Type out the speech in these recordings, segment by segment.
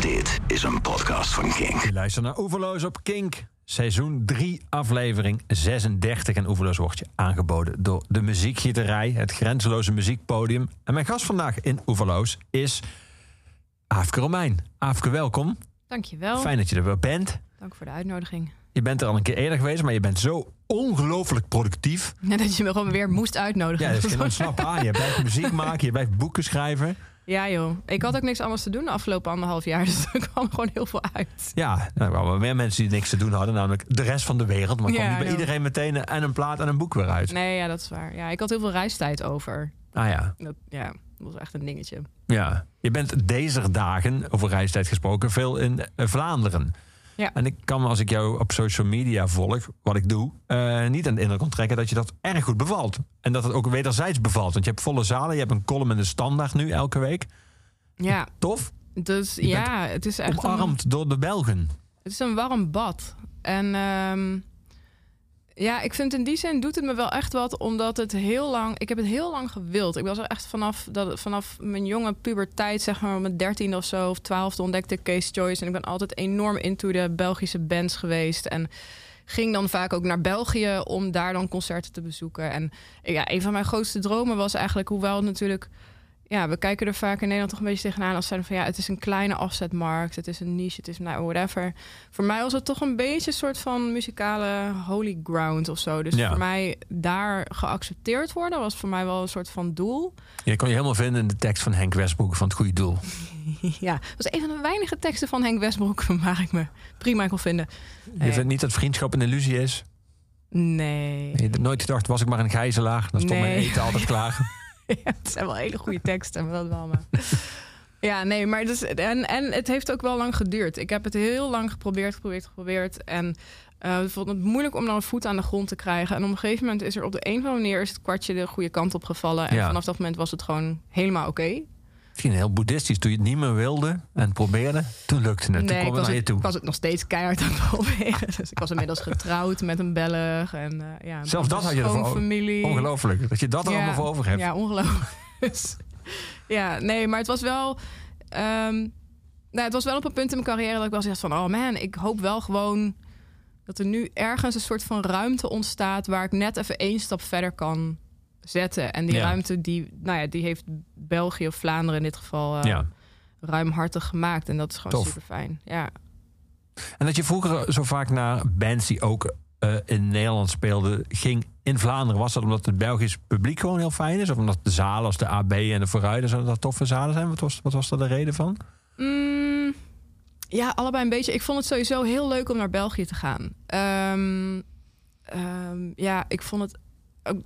Dit is een podcast van Kink. Je luistert naar Oeverloos op Kink. Seizoen 3, aflevering 36. En Oeverloos wordt je aangeboden door de Muziekgieterij, het grenzeloze muziekpodium. En mijn gast vandaag in Oeverloos is Aafke Romein. Aafke, welkom. Dankjewel. Fijn dat je er weer bent. Dank voor de uitnodiging. Je bent er al een keer eerder geweest, maar je bent zo ongelooflijk productief. Net dat je me gewoon weer moest uitnodigen. Ja, dat is geen ontsnappen aan. Je blijft muziek maken, je blijft boeken schrijven. Ja joh, ik had ook niks anders te doen de afgelopen anderhalf jaar. Dus er kwam gewoon heel veel uit. Ja, er waren wel meer mensen die niks te doen hadden, namelijk de rest van de wereld. Maar Ja, kwam niet bij joh. iedereen meteen en een plaat en een boek weer uit. Nee, ja, dat is waar. Ja, ik had heel veel reistijd over. Ah ja, Dat, ja, dat was echt een dingetje. ja. Je bent deze dagen, over reistijd gesproken, veel in eh, Vlaanderen. Ja. En ik kan als ik jou op social media volg, wat ik doe, eh, niet aan de indruk onttrekken dat je dat erg goed bevalt. En dat het ook wederzijds bevalt. Want je hebt volle zalen, je hebt een column in de standaard nu elke week. Ja, Tof. dus ja, het is echt een, Omarmd door de Belgen. het is een warm bad. En ehm, ja, ik vind in die zin doet het me wel echt wat, omdat het heel lang, ik heb het heel lang gewild. Ik was er echt vanaf, dat, vanaf mijn jonge puberteit, zeg maar, mijn dertiende of zo, of twaalfde ontdekte Case Choice. En ik ben altijd enorm into de Belgische bands geweest. En ging dan vaak ook naar België om daar dan concerten te bezoeken. En ja, een van mijn grootste dromen was eigenlijk, hoewel natuurlijk ja, we kijken er vaak in Nederland toch een beetje tegenaan als zijn van ja, het is een kleine afzetmarkt, het is een niche, het is nou whatever. Voor mij was het toch een beetje een soort van muzikale holy ground of zo. Dus Ja. voor mij daar geaccepteerd worden was voor mij wel een soort van doel. Je kon je helemaal vinden in de tekst van Henk Westbroek van Het Goede Doel. ja, dat was een van de weinige teksten van Henk Westbroek waar ik me prima kon vinden. Je vindt niet dat vriendschap een illusie is? Nee. Je hebt nooit gedacht, was ik maar een gijzelaar, dan stond mijn eten altijd klaar. Ja, het zijn wel hele goede teksten, maar dat wel. Maar... Ja, nee, maar dus, en, en het heeft ook wel lang geduurd. Ik heb het heel lang geprobeerd, geprobeerd, geprobeerd. En eh, ik vond het moeilijk om dan een voet aan de grond te krijgen. En op een gegeven moment is er op de een of andere manier is het kwartje de goede kant op gevallen. En Ja. vanaf dat moment was het gewoon helemaal oké. Misschien heel boeddhistisch. Toen je het niet meer wilde en probeerde, toen lukte het. toen Nee, ik het was, naar je toe. ik was het nog steeds keihard aan het proberen. Dus ik was inmiddels getrouwd met een Belg. En, eh, ja, Zelfs dat had je ervoor familie. Ongelooflijk, dat je dat er Ja, allemaal voor over hebt. Ja, ongelooflijk. Ja, nee, maar het was wel... ehm, nou, het was wel op een punt in mijn carrière dat ik wel dacht van... oh man, ik hoop wel gewoon dat er nu ergens een soort van ruimte ontstaat... waar ik net even één stap verder kan zetten. En die Ja. ruimte, die, nou ja, die heeft België of Vlaanderen in dit geval... Ja. ruimhartig gemaakt. En dat is gewoon super fijn. Ja. En dat je vroeger zo vaak naar bands die ook eh, in Nederland speelden, ging in Vlaanderen. Was dat omdat het Belgisch publiek gewoon heel fijn is? Of omdat de zalen als de AB en de Vooruiden zo dat toffe zalen zijn? Wat was, wat was daar de reden van? Mm, ja, allebei een beetje. Ik vond het sowieso heel leuk om naar België te gaan. Ehm, ehm, ja, ik vond het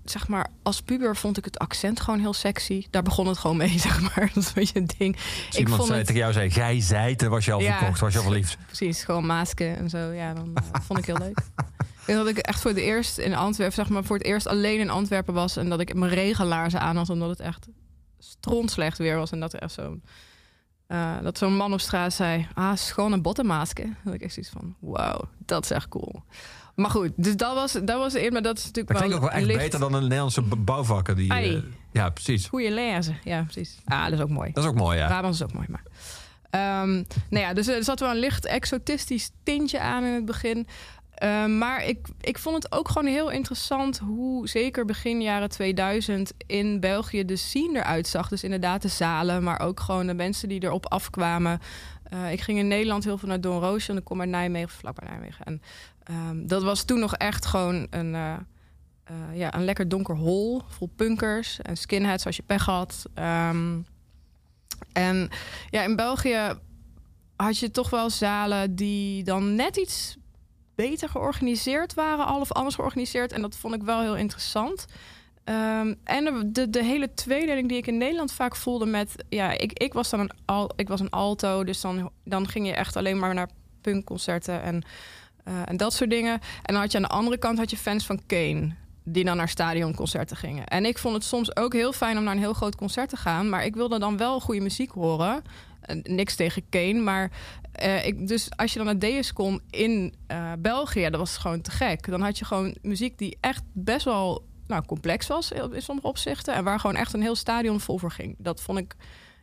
zeg maar, als puber vond ik het accent gewoon heel sexy. Daar begon het gewoon mee, zeg maar. Dat is een beetje ding. Als iemand zei, tegen jou zei, gij zijt, dan was je al Ja. verkocht, was je al verliefd. Precies, gewoon masken en zo. Ja, dan eh, vond ik heel leuk. Ik weet dat ik echt voor het eerst in Antwerpen, zeg maar, voor het eerst alleen in Antwerpen was. En dat ik mijn regenlaarzen aan had, omdat het echt strontslecht weer was. En dat er echt zo'n eh, dat zo'n man op straat zei: Ah, schone bottenmaasken. Dat ik echt zoiets van: Wow, dat is echt cool. Maar goed, dus dat was, dat was eerder, maar dat is natuurlijk Dat klinkt ook wel echt licht- beter dan een Nederlandse b- bouwvakker. Die, eh, ja, precies. Goeie lezen. Ja, precies. Ah, dat is ook mooi. Dat is ook mooi, ja. Brabant is ook mooi, maar... Ehm, nou ja, dus er zat wel een licht exotistisch tintje aan in het begin. Ehm, maar ik, ik vond het ook gewoon heel interessant hoe zeker begin jaren 2000 in België de scene eruit zag. Dus inderdaad de zalen, maar ook gewoon de mensen die erop afkwamen. Eh, ik ging in Nederland heel veel naar Don Roosje en ik kom uit Nijmegen, vlakbij Nijmegen. En ehm, dat was toen nog echt gewoon een, eh, eh, ja, een lekker donker hol vol punkers en skinheads als je pech had. Ehm, en ja, in België had je toch wel zalen die dan net iets beter georganiseerd waren, al of anders georganiseerd. En dat vond ik wel heel interessant. Ehm, en de, de, hele tweedeling die ik in Nederland vaak voelde met... Ja, ik, ik was dan een, al, ik was een alto, dus dan, dan ging je echt alleen maar naar punkconcerten en, eh, en dat soort dingen. En dan had je aan de andere kant had je fans van Kane die dan naar stadionconcerten gingen. En ik vond het soms ook heel fijn om naar een heel groot concert te gaan, maar ik wilde dan wel goede muziek horen. Eh, niks tegen Kane, maar eh, ik, dus als je dan naar kon in België, dat was gewoon te gek. Dan had je gewoon muziek die echt best wel nou, complex was in sommige opzichten. En waar gewoon echt een heel stadion vol voor ging. Dat vond ik,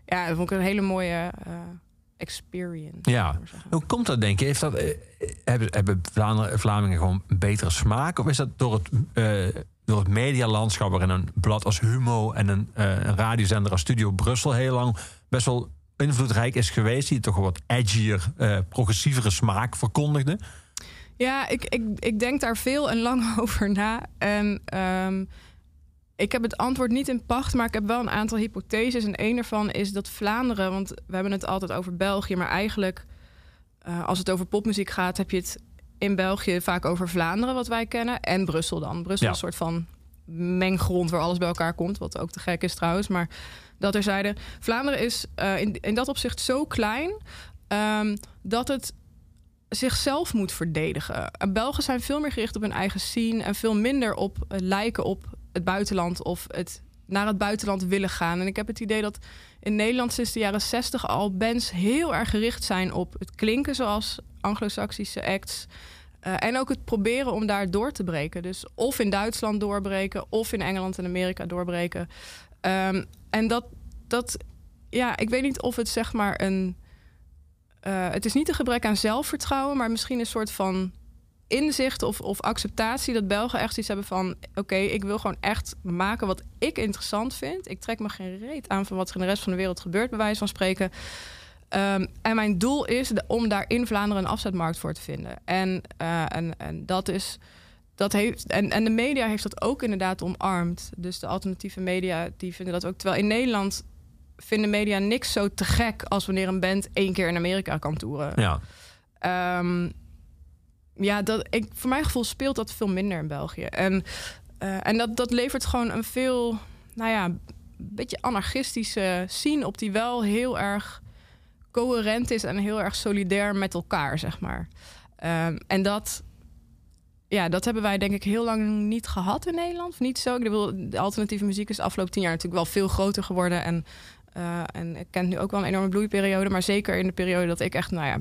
ja, dat vond ik een hele mooie, experience. Ja. Hoe komt dat, denk je? Heeft dat, eh, hebben, hebben Vlamingen gewoon een betere smaak? Of is dat door het, eh, door het medialandschap... waarin een blad als Humo en een, eh, een radiozender als Studio Brussel... heel lang best wel invloedrijk is geweest... die toch een wat edgier, eh, progressievere smaak verkondigde? Ja, ik, ik, ik denk daar veel en lang over na. En ehm, ik heb het antwoord niet in pacht, maar ik heb wel een aantal hypotheses. En een daarvan is dat Vlaanderen, want we hebben het altijd over België, maar eigenlijk eh, als het over popmuziek gaat, heb je het in België vaak over Vlaanderen, wat wij kennen, en Brussel dan. Brussel Ja. is een soort van menggrond waar alles bij elkaar komt, wat ook te gek is trouwens. Maar dat er zeiden, Vlaanderen is eh, in, in dat opzicht zo klein ehm, dat het zichzelf moet verdedigen. En Belgen zijn veel meer gericht op hun eigen scene en veel minder op eh, lijken op het buitenland of het naar het buitenland willen gaan. En ik heb het idee dat in Nederland sinds de jaren 60 al bands heel erg gericht zijn op het klinken zoals Anglo-Saxische acts. Eh, en ook het proberen om daar door te breken. Dus of in Duitsland doorbreken, of in Engeland en Amerika doorbreken. Ehm, en dat, dat, ja, ik weet niet of het zeg maar een. eh, het is niet een gebrek aan zelfvertrouwen, maar misschien een soort van inzicht of, of acceptatie dat Belgen echt iets hebben van: oké, ik wil gewoon echt maken wat ik interessant vind. Ik trek me geen reet aan van wat er in de rest van de wereld gebeurt, bij wijze van spreken. Ehm, en mijn doel is de- om daar in Vlaanderen een afzetmarkt voor te vinden. En, eh, en, en dat is. Dat heeft, en, en de media heeft dat ook inderdaad omarmd. Dus de alternatieve media die vinden dat ook. Terwijl in Nederland vinden media niks zo te gek als wanneer een band één keer in Amerika kan toeren. Ja, Ehm, ja, dat, ik, voor mijn gevoel speelt dat veel minder in België. En, eh, en dat, dat levert gewoon een veel, nou ja, een beetje anarchistische scene op, die wel heel erg coherent is en heel erg solidair met elkaar, zeg maar. Ehm, en dat, ja, dat hebben wij denk ik heel lang niet gehad in Nederland. Of niet zo. Ik bedoel, de alternatieve muziek is de afgelopen tien jaar natuurlijk wel veel groter geworden. En, eh, en ik ken nu ook wel een enorme bloeiperiode. Maar zeker in de periode dat ik echt, nou ja,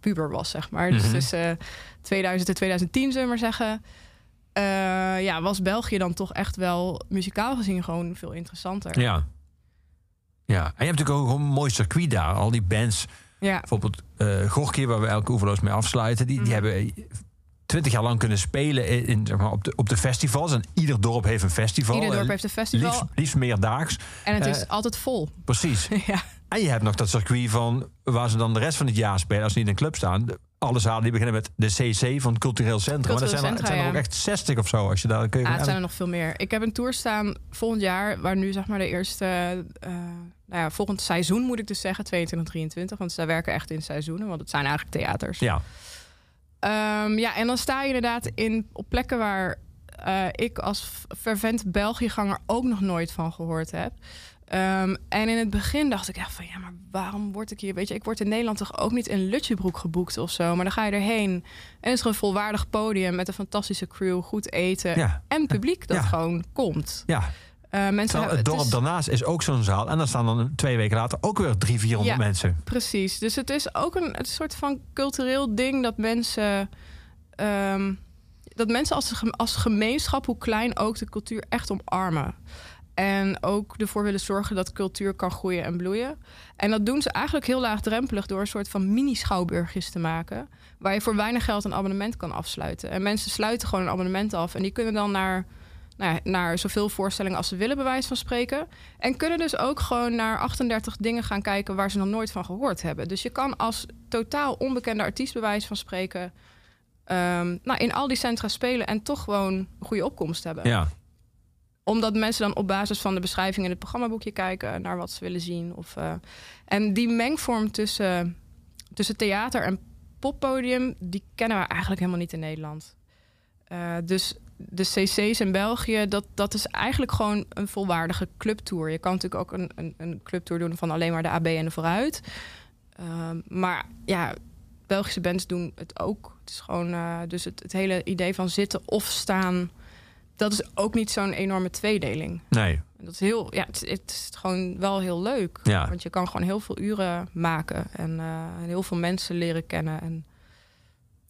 puber was, zeg maar. Dus Mhm. tussen 2000 en 2010, zullen we maar zeggen. eh, ja, was België dan toch echt wel muzikaal gezien gewoon veel interessanter. ja. Ja, en je hebt natuurlijk ook een mooi circuit daar. Al die bands, Ja, bijvoorbeeld eh Gorky, waar we elke oeverloos mee afsluiten... die, die Mhm. hebben twintig jaar lang kunnen spelen in, in, zeg maar, op, de, op de festivals. En ieder dorp heeft een festival. ieder dorp heeft een festival Liefst, liefst meerdaags. en het is eh, altijd vol. Precies. ja. En je hebt nog dat circuit van waar ze dan de rest van het jaar spelen als ze niet in een club staan. Alle zalen die beginnen met de CC van het Cultureel Centrum. maar dat zijn, er, het zijn er ja. ook echt 60 of zo. Als je daar kun je Ja, het zijn er nog veel meer. Ik heb een tour staan volgend jaar, waar nu zeg maar de eerste, eh, nou ja, volgend seizoen moet ik dus zeggen, 22, 23, want zij werken echt in seizoenen, want het zijn eigenlijk theaters. Ja, Ehm, ja, en dan sta je inderdaad in, op plekken waar eh, ik als fervent Belgiëganger ook nog nooit van gehoord heb. Ehm, en in het begin dacht ik echt van ja, maar waarom word ik hier? Weet je, ik word in Nederland toch ook niet in Lutjebroek geboekt of zo. Maar dan ga je erheen en het is gewoon een volwaardig podium met een fantastische crew, goed eten ja, en publiek dat Ja. gewoon komt. ja. Eh, mensen Terwijl hebben- het dorp daarnaast is ook zo'n zaal. En dan staan dan twee weken later ook weer drie, vierhonderd Ja. mensen. Precies. Dus het is ook een, een soort van cultureel ding dat mensen. ehm, dat mensen als, als gemeenschap, hoe klein ook, de cultuur echt omarmen. En ook ervoor willen zorgen dat cultuur kan groeien en bloeien. En dat doen ze eigenlijk heel laagdrempelig door een soort van mini-schouwburgjes te maken. Waar je voor weinig geld een abonnement kan afsluiten. En mensen sluiten gewoon een abonnement af. En die kunnen dan naar, nou naar zoveel voorstellingen als ze willen, bij wijze van spreken. En kunnen dus ook gewoon naar 38 dingen gaan kijken waar ze nog nooit van gehoord hebben. Dus je kan als totaal onbekende artiest, bij wijze van spreken. ehm, nou, in al die centra spelen en toch gewoon een goede opkomst hebben Ja, omdat mensen dan op basis van de beschrijving in het programmaboekje kijken naar wat ze willen zien. Of, eh, en die mengvorm tussen, tussen theater en poppodium, die kennen we eigenlijk helemaal niet in Nederland. Eh, dus de CC's in België, dat, dat is eigenlijk gewoon een volwaardige clubtour. Je kan natuurlijk ook een, een, een clubtour doen van alleen maar de AB en de vooruit. Ehm, maar ja, Belgische bands doen het ook. Het is gewoon, eh, dus het, het hele idee van zitten of staan, dat is ook niet zo'n enorme tweedeling. nee. Dat is heel, ja, het, is- het is gewoon wel heel leuk. Ja. Want je kan gewoon heel veel uren maken en, eh, en heel veel mensen leren kennen. En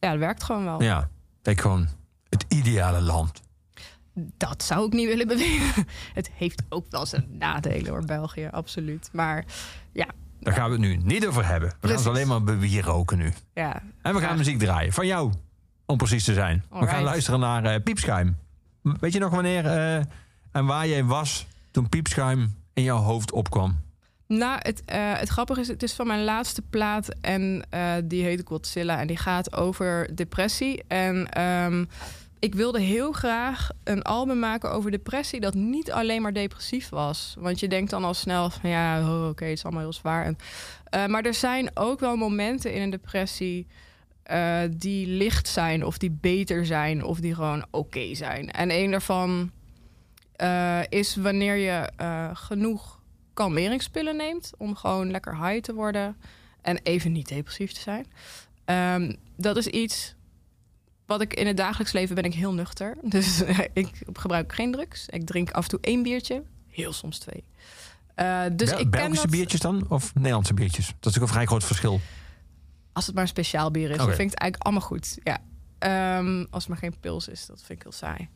ja, dat werkt gewoon wel. Ja, kijk gewoon het ideale land. Dat zou ik niet willen beweren. Het heeft ook wel zijn nadelen hoor, België, absoluut. Maar ja, Daar gaan we het nu niet over hebben. We gaan het alleen maar bewier roken nu. Ja. En we gaan Ja. muziek draaien. Van jou, om precies te zijn. We gaan luisteren naar eh, Piepschuim. Weet je nog wanneer eh, en waar jij was toen Piepschuim in jouw hoofd opkwam? Nou, het, eh, het grappige is, het is van mijn laatste plaat en die heet Godzilla en die gaat over depressie. En ehm, ik wilde heel graag een album maken over depressie dat niet alleen maar depressief was. Want je denkt dan al snel van ja, oh, oké, het is allemaal heel zwaar. En, eh, maar er zijn ook wel momenten in een depressie eh, die licht zijn of die beter zijn of die gewoon oké zijn. En een daarvan eh, is wanneer je genoeg kalmeringspillen neemt om gewoon lekker high te worden en even niet depressief te zijn. Ehm, dat is iets wat ik in het dagelijks leven ben ik heel nuchter. Dus ik gebruik geen drugs. Ik drink af en toe één biertje, heel soms twee. Eh, dus Bel- ik ken Belgische dat, biertjes dan? Of Nederlandse biertjes? Dat is natuurlijk een vrij groot verschil. Als het maar een speciaal bier is, dan vind ik het eigenlijk allemaal goed. Ja. Ehm, als het maar geen pils is, dat vind ik heel saai.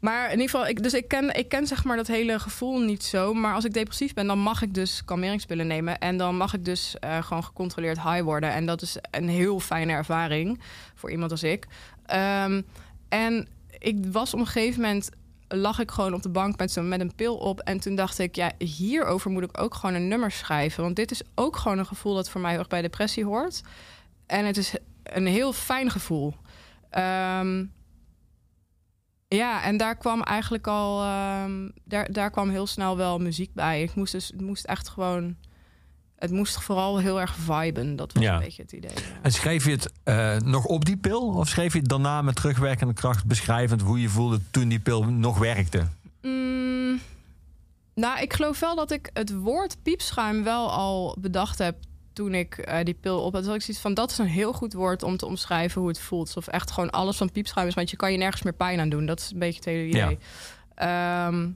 Maar in ieder geval, ik, dus ik ken, ik ken zeg maar dat hele gevoel niet zo. Maar als ik depressief ben, dan mag ik dus kalmeringspillen nemen. En dan mag ik dus eh, gewoon gecontroleerd high worden. En dat is een heel fijne ervaring voor iemand als ik. Ehm, en ik was op een gegeven moment lag ik gewoon op de bank met, met een pil op. En toen dacht ik, ja, hierover moet ik ook gewoon een nummer schrijven. Want dit is ook gewoon een gevoel dat voor mij erg bij depressie hoort. En het is een heel fijn gevoel. Ehm, ja, en daar kwam eigenlijk al... ehm, daar, daar kwam heel snel wel muziek bij. Ik moest dus moest echt gewoon... Het moest vooral heel erg viben. Dat was Ja. een beetje het idee. ja. En schreef je het eh, nog op die pil? Of schreef je het daarna met terugwerkende kracht beschrijvend hoe je voelde toen die pil nog werkte? Mm, nou, ik geloof wel dat ik het woord piepschuim wel al bedacht heb toen ik eh, die pil op had. Dat ik zoiets van, dat is een heel goed woord om te omschrijven hoe het voelt. Of echt gewoon alles van piepschuim is, want je kan je nergens meer pijn aan doen. Dat is een beetje het hele idee. Ehm,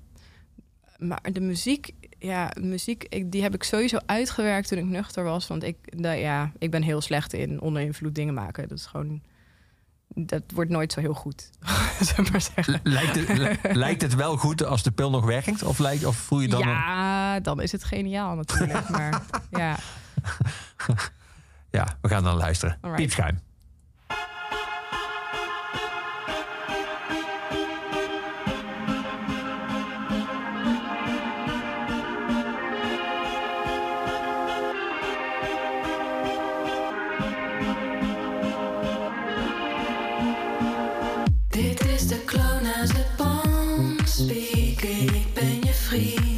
maar de muziek, ja, muziek, ik, die heb ik sowieso uitgewerkt toen ik nuchter was. Want ik, nou ja, ik ben heel slecht in onder invloed dingen maken. Dat is gewoon, dat wordt nooit zo heel goed, maar. Lijkt het, li- lijkt het wel goed als de pil nog werkt? Of, lijkt, of voel je dan... Ja, dan is het geniaal natuurlijk. maar ja, Ja, we gaan dan luisteren. Alright. Piepschuim. Speaking. Ik ben je vriend,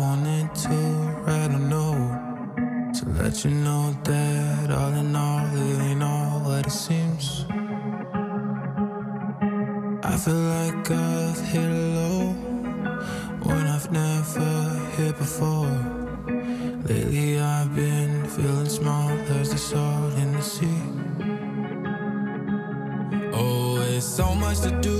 wanted to write a note to let you know that all in all, it ain't all that it seems. I feel like I've hit a low, one I've never hit before. Lately, I've been feeling small, there's the salt in the sea. Oh, it's so much to do.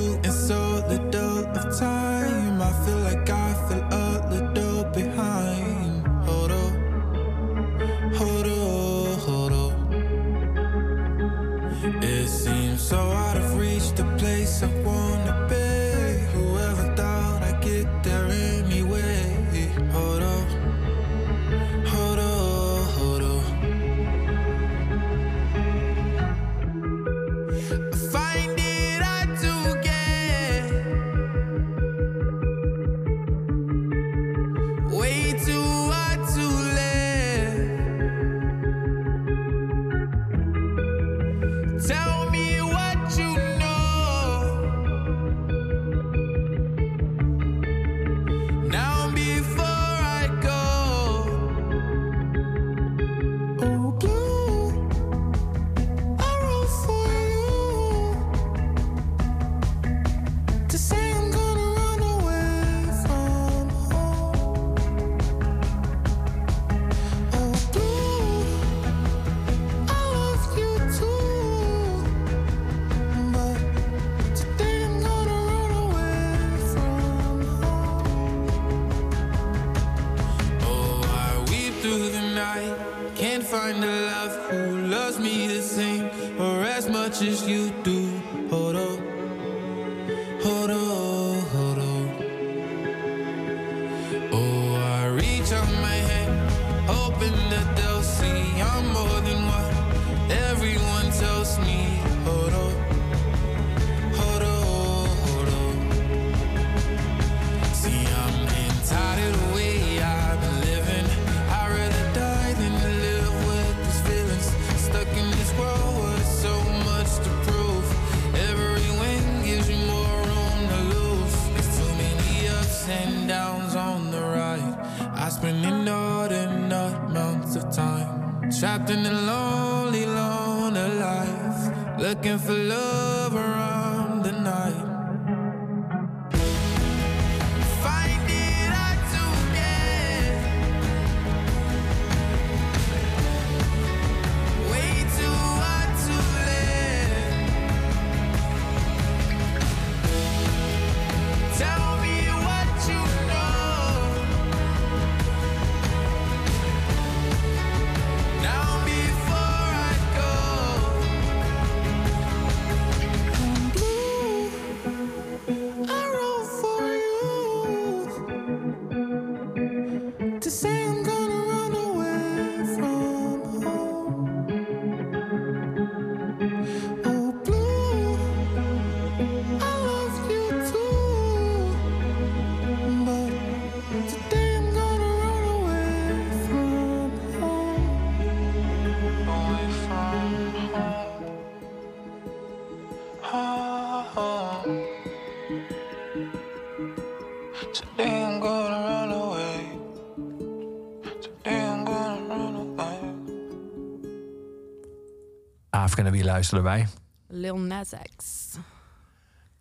Luisteren wij? Lil Nas X.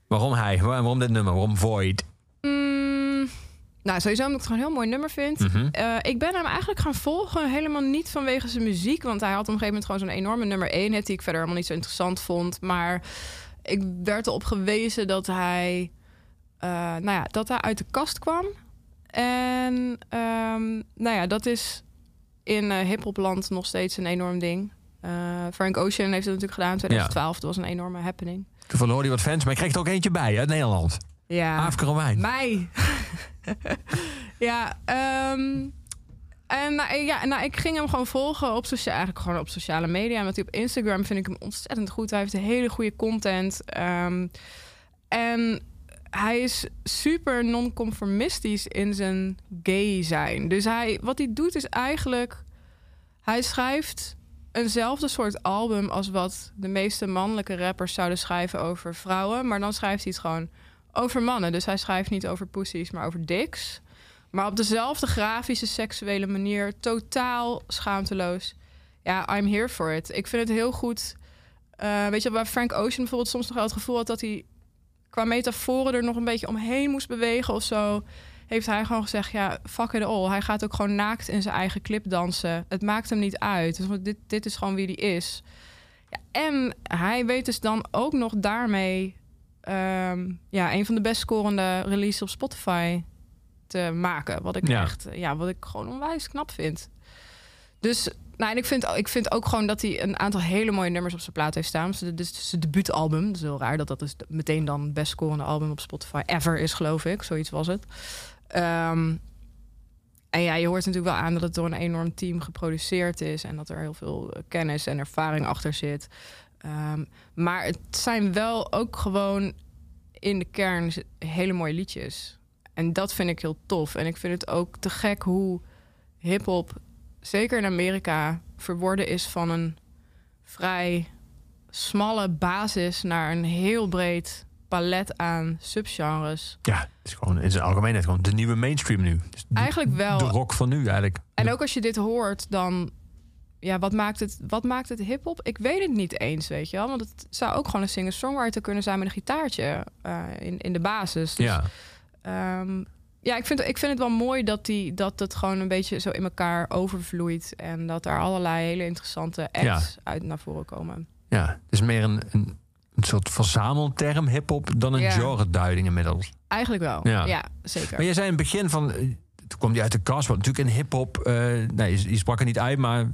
Waarom hij? Waar- Waarom dit nummer? Waarom Void? Mm, nou, sowieso omdat ik het gewoon een heel mooi nummer vind. Eh, ik ben hem eigenlijk gaan volgen, helemaal niet vanwege zijn muziek. Want hij had op een gegeven moment gewoon zo'n enorme nummer 1 hit... die ik verder helemaal niet zo interessant vond. Maar ik werd erop gewezen dat hij, eh, nou ja, dat hij uit de kast kwam. En ehm, nou ja, dat is in eh hiphopland nog steeds een enorm ding. Eh, Frank Ocean heeft het natuurlijk gedaan in 2012. Dat was een enorme happening. Toevallig hoorde hij wat fans, maar ik kreeg er ook eentje bij uit Nederland. Ja. Afrika Romein. Mij. ja, ehm, en nou, ja, nou, ik ging hem gewoon volgen op, socia- eigenlijk gewoon op sociale media. Want op Instagram vind ik hem ontzettend goed. Hij heeft hele goede content. Ehm, en hij is super non-conformistisch in zijn gay zijn. Dus hij, wat hij doet is eigenlijk... Hij schrijft eenzelfde soort album als wat de meeste mannelijke rappers zouden schrijven over vrouwen. Maar dan schrijft hij het gewoon over mannen. Dus hij schrijft niet over pussies, maar over dicks. Maar op dezelfde grafische, seksuele manier, totaal schaamteloos. Ja, I'm here for it. Ik vind het heel goed. Eh, weet je, waar Frank Ocean bijvoorbeeld soms nog wel het gevoel had dat hij qua metaforen er nog een beetje omheen moest bewegen of zo. Heeft hij gewoon gezegd: ja, fuck it all. Hij gaat ook gewoon naakt in zijn eigen clip dansen. Het maakt hem niet uit. Dus dit, dit is gewoon wie hij is. Ja, en hij weet dus dan ook nog daarmee ehm, ja, een van de best scorende releases op Spotify te maken. Wat ik Ja. echt, ja, wat ik gewoon onwijs knap vind. Dus, nou, en ik vind, ik vind ook gewoon dat hij een aantal hele mooie nummers op zijn plaat heeft staan. Dus dit is zijn debuutalbum. Dat is heel raar dat dat dus meteen dan het best scorende album op Spotify ever is, geloof ik. Zoiets was het. Ehm, en ja, je hoort natuurlijk wel aan dat het door een enorm team geproduceerd is. En dat er heel veel eh, kennis en ervaring achter zit. Ehm, maar het zijn wel ook gewoon in de kern hele mooie liedjes. En dat vind ik heel tof. En ik vind het ook te gek hoe hip-hop, zeker in Amerika, verworden is van een vrij smalle basis naar een heel breed palet aan subgenres. Ja, het is gewoon in zijn algemeenheid gewoon de nieuwe mainstream nu. Dus Eigenlijk wel. De rock van nu eigenlijk. En ook als je dit hoort, dan. Ja, wat maakt het, wat maakt het hip-hop? Ik weet het niet eens, weet je wel. Want het zou ook gewoon een singer-songwriter kunnen zijn met een gitaartje eh, in, in de basis. Dus, Ja, ehm, ja ik, vind, ik vind het wel mooi dat, die, dat het gewoon een beetje zo in elkaar overvloeit. En dat er allerlei hele interessante acts uit naar voren komen. ja, het is meer een, een, een soort verzamelterm hip-hop dan een Ja. genre-duiding inmiddels. Eigenlijk wel. Ja. Ja, zeker. Maar jij zei in het begin van. eh, Toen kwam die uit de kast. Want natuurlijk in hip-hop. eh, nee, je, je sprak er niet uit, maar.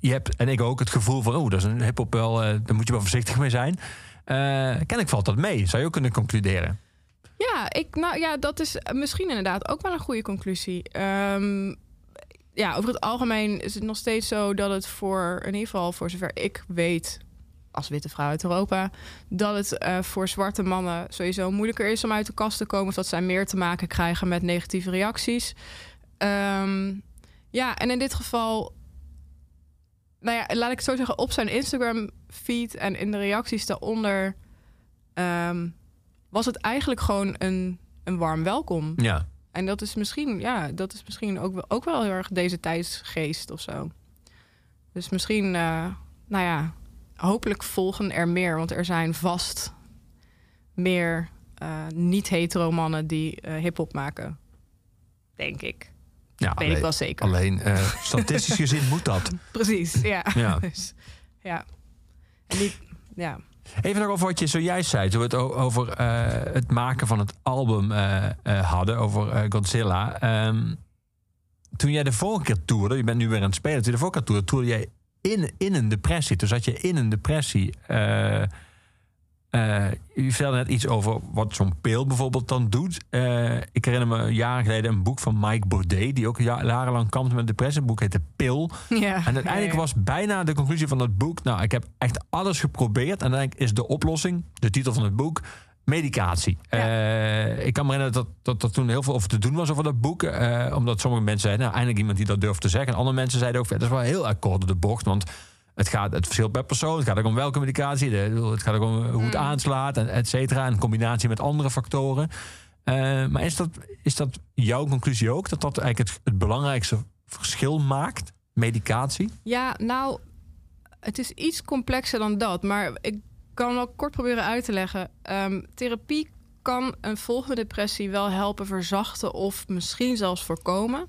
Je hebt, en ik ook, het gevoel van. Oh, dat is een hip-hop wel. eh, daar moet je wel voorzichtig mee zijn. Eh kennelijk valt dat mee, zou je ook kunnen concluderen. Ja, ik, nou, ja, dat is misschien inderdaad ook wel een goede conclusie. Ehm, ja, over het algemeen is het nog steeds zo dat het voor, in ieder geval voor zover ik weet, als witte vrouw uit Europa, dat het eh, voor zwarte mannen sowieso moeilijker is om uit de kast te komen, of dat zij meer te maken krijgen met negatieve reacties. Ehm, ja, en in dit geval, nou ja, laat ik het zo zeggen, op zijn Instagram-feed en in de reacties daaronder. ehm, was het eigenlijk gewoon een, een warm welkom. Ja. En dat is misschien, ja, dat is misschien ook, wel- ook wel heel erg deze tijdsgeest of zo. Dus misschien, eh, nou ja, hopelijk volgen er meer. Want er zijn vast meer eh, niet-hetero mannen die eh hip-hop maken. Denk ik. ja Weet ik wel zeker. Alleen eh, statistisch gezien moet dat. Precies, ja. Ja. Dus, ja. En ja. Even nog over wat je zojuist zei. Toen we het over het maken van het album hadden. Over Godzilla. Ehm, toen jij de vorige keer toerde. Je bent nu weer aan het spelen. Toen je de vorige keer toerde. Toerde jij in, in een depressie. Toen zat je in een depressie. eh, eh, je vertelde net iets over wat zo'n pil bijvoorbeeld dan doet. Eh, ik herinner me jaren geleden een boek van Mike Baudet... die ook ja- jarenlang kampte met depressie. Het boek heette Pil. ja. En uiteindelijk Ja, was bijna de conclusie van dat boek... nou, ik heb echt alles geprobeerd... en uiteindelijk is de oplossing, de titel van het boek... medicatie. Eh, ik kan me herinneren dat, dat, dat toen heel veel over te doen was over dat boek. eh, omdat sommige mensen zeiden... nou, eindelijk iemand die dat durft te zeggen. En andere mensen zeiden ook... dat is wel heel kort door de bocht... want het, gaat, het verschilt per persoon. Het gaat ook om welke medicatie. De, het gaat ook om hoe het Mm. aanslaat, en et cetera. In combinatie met andere factoren. Eh, maar is dat, is dat jouw conclusie ook? Dat dat eigenlijk het, het belangrijkste verschil maakt? Medicatie? Ja, nou, het is iets complexer dan dat. Maar ik kan wel kort proberen uit te leggen. Ehm, therapie kan een volgende depressie wel helpen verzachten of misschien zelfs voorkomen.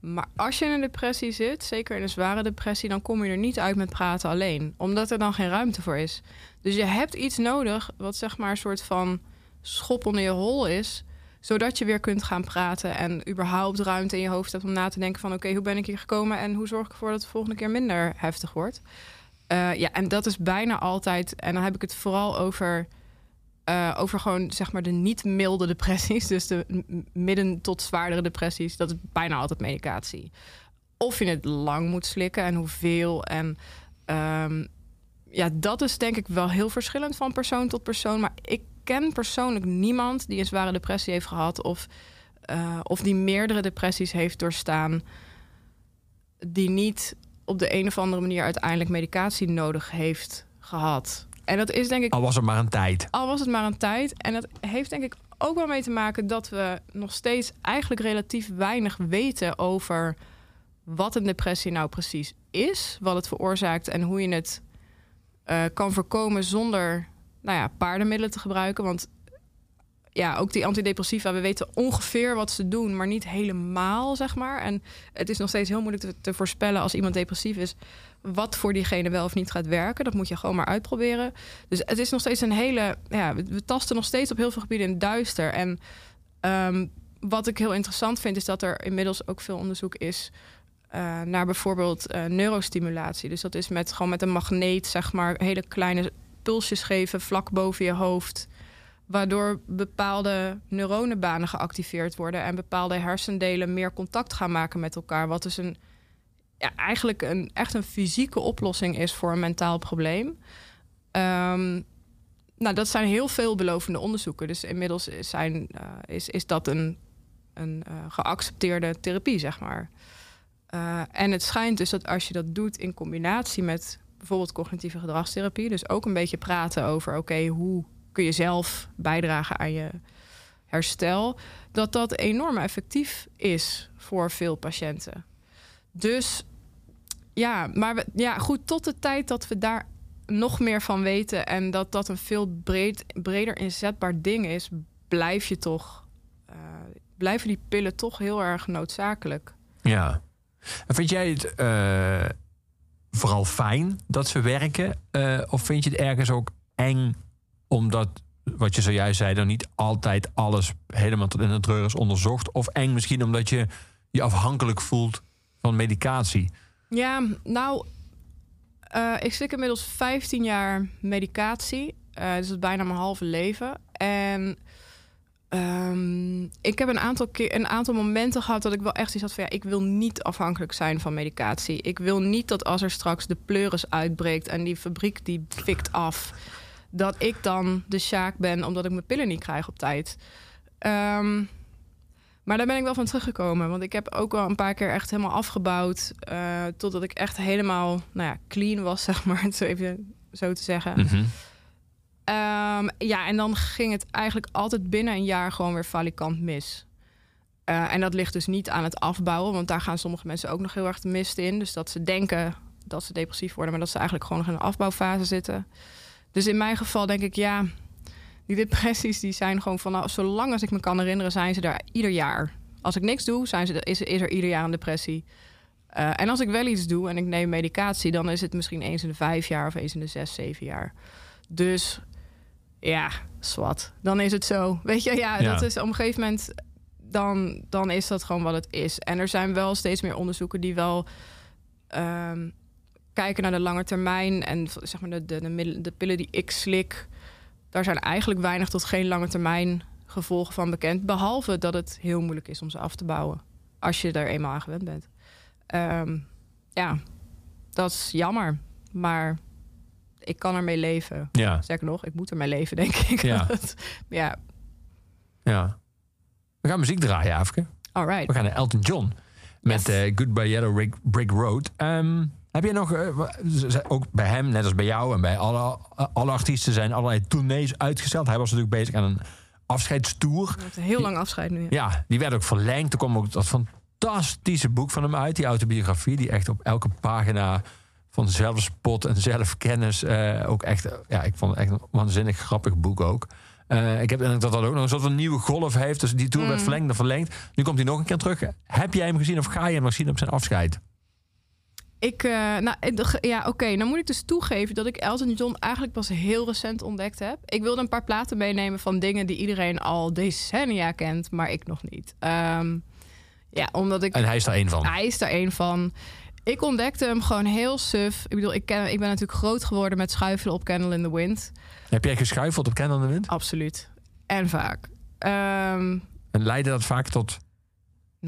Maar als je in een depressie zit, zeker in een zware depressie, dan kom je er niet uit met praten alleen. Omdat er dan geen ruimte voor is. Dus je hebt iets nodig wat zeg maar een soort van schop onder je hol is zodat je weer kunt gaan praten en überhaupt ruimte in je hoofd hebt om na te denken van oké, hoe ben ik hier gekomen en hoe zorg ik ervoor dat het de volgende keer minder heftig wordt. Eh, ja, en dat is bijna altijd, en dan heb ik het vooral over, eh, over gewoon zeg maar de niet milde depressies, dus de midden tot zwaardere depressies, dat is bijna altijd medicatie. Of je het lang moet slikken en hoeveel en ehm, ja, dat is denk ik wel heel verschillend van persoon tot persoon. Maar ik ken persoonlijk niemand die een zware depressie heeft gehad of, eh, of die meerdere depressies heeft doorstaan, die niet op de een of andere manier uiteindelijk medicatie nodig heeft gehad. En dat is denk ik Al was het maar een tijd. al was het maar een tijd. En dat heeft denk ik ook wel mee te maken dat we nog steeds eigenlijk relatief weinig weten over wat een depressie nou precies is, wat het veroorzaakt en hoe je het eh, kan voorkomen zonder nou ja, paardenmiddelen te gebruiken. Want ja, ook die antidepressiva, we weten ongeveer wat ze doen, maar niet helemaal, zeg maar. En het is nog steeds heel moeilijk te, te voorspellen als iemand depressief is, wat voor diegene wel of niet gaat werken. Dat moet je gewoon maar uitproberen. Dus het is nog steeds een hele, ja, we, tasten nog steeds op heel veel gebieden in het duister. En ehm, wat ik heel interessant vind, is dat er inmiddels ook veel onderzoek is eh, naar bijvoorbeeld eh, neurostimulatie. Dus dat is met gewoon met een magneet, zeg maar, hele kleine pulsjes geven vlak boven je hoofd. Waardoor bepaalde neuronenbanen geactiveerd worden en bepaalde hersendelen meer contact gaan maken met elkaar. Wat dus een, ja, eigenlijk een, echt een fysieke oplossing is voor een mentaal probleem. Ehm, nou, dat zijn heel veelbelovende onderzoeken. Dus inmiddels zijn, eh, is, is dat een, een eh, geaccepteerde therapie, zeg maar. Uh, en het schijnt dus dat als je dat doet in combinatie met bijvoorbeeld cognitieve gedragstherapie, dus ook een beetje praten over: oké, hoe kun je zelf bijdragen aan je herstel, dat dat enorm effectief is voor veel patiënten. Dus ja, maar we, ja, goed, tot de tijd dat we daar nog meer van weten en dat dat een veel breed, breder inzetbaar ding is, blijf je toch, uh, blijven die pillen toch heel erg noodzakelijk. Ja. En vind jij het uh, vooral fijn dat ze werken? Uh, of vind je het ergens ook eng omdat, wat je zojuist zei, dan niet altijd alles helemaal tot in de treur is onderzocht? Of eng misschien omdat je je afhankelijk voelt van medicatie? Ja, nou, uh, ik slik inmiddels 15 jaar medicatie. Uh, dus dat is bijna mijn halve leven. En um, ik heb een aantal, keer, een aantal momenten gehad dat ik wel echt iets had van... ja, ik wil niet afhankelijk zijn van medicatie. Ik wil niet dat als er straks de pleuris uitbreekt... en die fabriek die fikt af... dat ik dan de sjaak ben omdat ik mijn pillen niet krijg op tijd. Um, maar daar ben ik wel van teruggekomen. Want ik heb ook wel een paar keer echt helemaal afgebouwd. Uh, totdat ik echt helemaal nou ja, clean was, zeg maar. Zo even zo te zeggen. Mhm. Mm -hmm. um, ja, en dan ging het eigenlijk altijd binnen een jaar gewoon weer falikant mis. Uh, en dat ligt dus niet aan het afbouwen. Want daar gaan sommige mensen ook nog heel erg de mist in. Dus dat ze denken dat ze depressief worden... maar dat ze eigenlijk gewoon nog in een afbouwfase zitten. Dus in mijn geval denk ik, ja die depressies die zijn gewoon vanaf zolang als ik me kan herinneren, zijn ze daar ieder jaar. Als ik niks doe, zijn ze, is, is er ieder jaar een depressie. Uh, en als ik wel iets doe en ik neem medicatie, dan is het misschien eens in de vijf jaar of eens in de zes, zeven jaar. Dus ja, zwart. Dan is het zo. Weet je, ja, ja. dat is op een gegeven moment. Dan, dan is dat gewoon wat het is. En er zijn wel steeds meer onderzoeken die wel um, kijken naar de lange termijn. En zeg maar de, de, de, de pillen die ik slik daar zijn eigenlijk weinig tot geen lange termijn gevolgen van bekend. Behalve dat het heel moeilijk is om ze af te bouwen. Als je er eenmaal aan gewend bent. Um, ja, dat is jammer. Maar ik kan ermee leven. Ja. Zeg nog, ik moet ermee leven, denk ik. Ja. ja. ja. We gaan muziek draaien, Afke. All right. We gaan naar Elton John. Met Yes. uh, Goodbye Yellow Brick, Brick Road. Um, heb je nog, uh, ook bij hem, net als bij jou en bij alle, alle artiesten, zijn allerlei tournees uitgesteld. Hij was natuurlijk bezig aan een afscheidstour. Het een heel lang afscheid nu. Ja. Ja, die werd ook verlengd. Er kwam ook dat fantastische boek van hem uit, die autobiografie, die echt op elke pagina van zelfspot en zelfkennis uh, ook echt, ja, ik vond het echt een waanzinnig grappig boek ook. Uh, ik heb denk dat dat ook nog een soort van nieuwe golf heeft. Dus die tour mm. werd verlengd en verlengd. Nu komt hij nog een keer terug. Heb jij hem gezien of ga je hem nog zien op zijn afscheid? Ik, uh, nou, ja, oké. Okay. Dan moet ik dus toegeven dat ik Elton John eigenlijk pas heel recent ontdekt heb. Ik wilde een paar platen meenemen van dingen die iedereen al decennia kent, maar ik nog niet. Um, ja, omdat ik. En hij is daar één van. Hij is daar één van. Ik ontdekte hem gewoon heel suf. Ik bedoel, ik, ken, ik ben natuurlijk groot geworden met schuifelen op Candle in the Wind. Heb jij geschuifeld op Candle in the Wind? Absoluut. En vaak. Um, en leidde dat vaak tot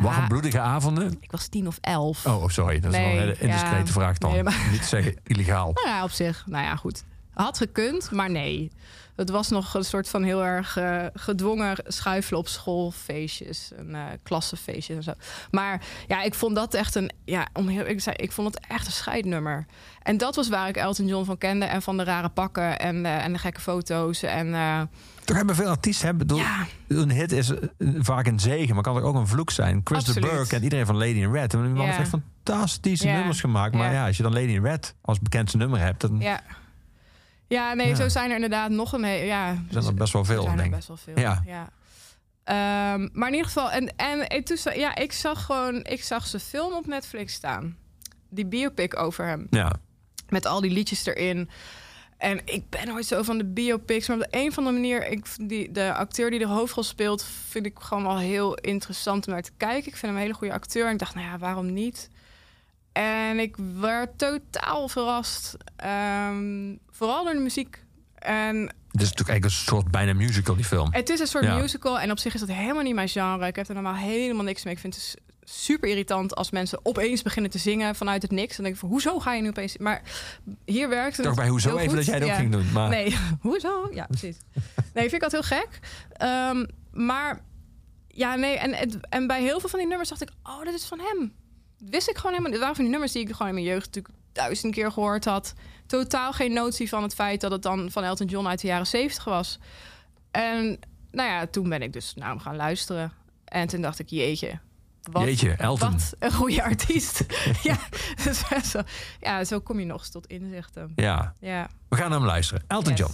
nou, warmbloedige avonden? Ik was tien of elf. Oh, sorry. Dat nee, is wel een indiscrete ja, vraag dan. Nee, maar... Niet zeggen illegaal. Nou ja, op zich. Nou ja, goed. Had gekund, maar nee. het was nog een soort van heel erg eh, gedwongen schuifelen op schoolfeestjes en klassenfeestjes en zo. Maar ja, ik vond dat echt een, ja, om heel ik zei, ik vond het echt een scheidnummer. En dat was waar ik Elton John van kende en van de rare pakken en, eh, en de gekke foto's en Toch hebben veel artiesten hebben. bedoel, ja, Een hit is eh, vaak een zegen, maar kan ook een vloek zijn. Chris de. Burgh en iedereen van Lady in Red. En die man heeft echt fantastische nummers gemaakt. Maar Ja. als je dan Lady in Red als bekendste nummer hebt, dan ja. Ja, nee, Ja. zo zijn er inderdaad nog een ja, zijn er best wel er veel, zijn er denk ik. best wel veel. Ja. Ja. Ehm, maar in ieder geval, en, en ik, toen, ja, ik zag gewoon, ik zag zijn film op Netflix staan. Die biopic over hem. Ja. Met al die liedjes erin. En ik ben nooit zo van de biopics. Maar op de een of andere manier... Ik, die, de acteur die de hoofdrol speelt... vind ik gewoon wel heel interessant om naar te kijken. Ik vind hem een hele goede acteur. En ik dacht, nou ja, waarom niet? En ik werd totaal verrast. Ehm, vooral door de muziek. En Het is natuurlijk eigenlijk een soort bijna musical, die film. het is een soort Ja. musical. En op zich is dat helemaal niet mijn genre. Ik heb er normaal helemaal niks mee. Ik vind het s- super irritant als mensen opeens beginnen te zingen vanuit het niks. Dan denk ik van, hoezo ga je nu opeens... Maar hier werkt het Toch bij hoezo even goed. dat jij ook Ja. ging doen. Maar Nee, hoezo? Ja, precies. Nee, vind ik dat heel gek. Ehm, maar ja, nee. En, het- en bij heel veel van die nummers dacht ik, oh, dit is van hem. Dat wist ik gewoon helemaal niet. Waren van die nummers die ik gewoon in mijn jeugd natuurlijk duizend keer gehoord had. Totaal geen notie van het feit dat het dan van Elton John uit de jaren zeventig was. En nou ja, toen ben ik dus naar hem gaan luisteren. En toen dacht ik, jeetje. Wat, Jeetje, Elton. Wat een goede artiest. ja, dus zo, ja, zo kom je nog eens tot inzichten. ja, Ja. we gaan naar hem luisteren. Elton Yes. John.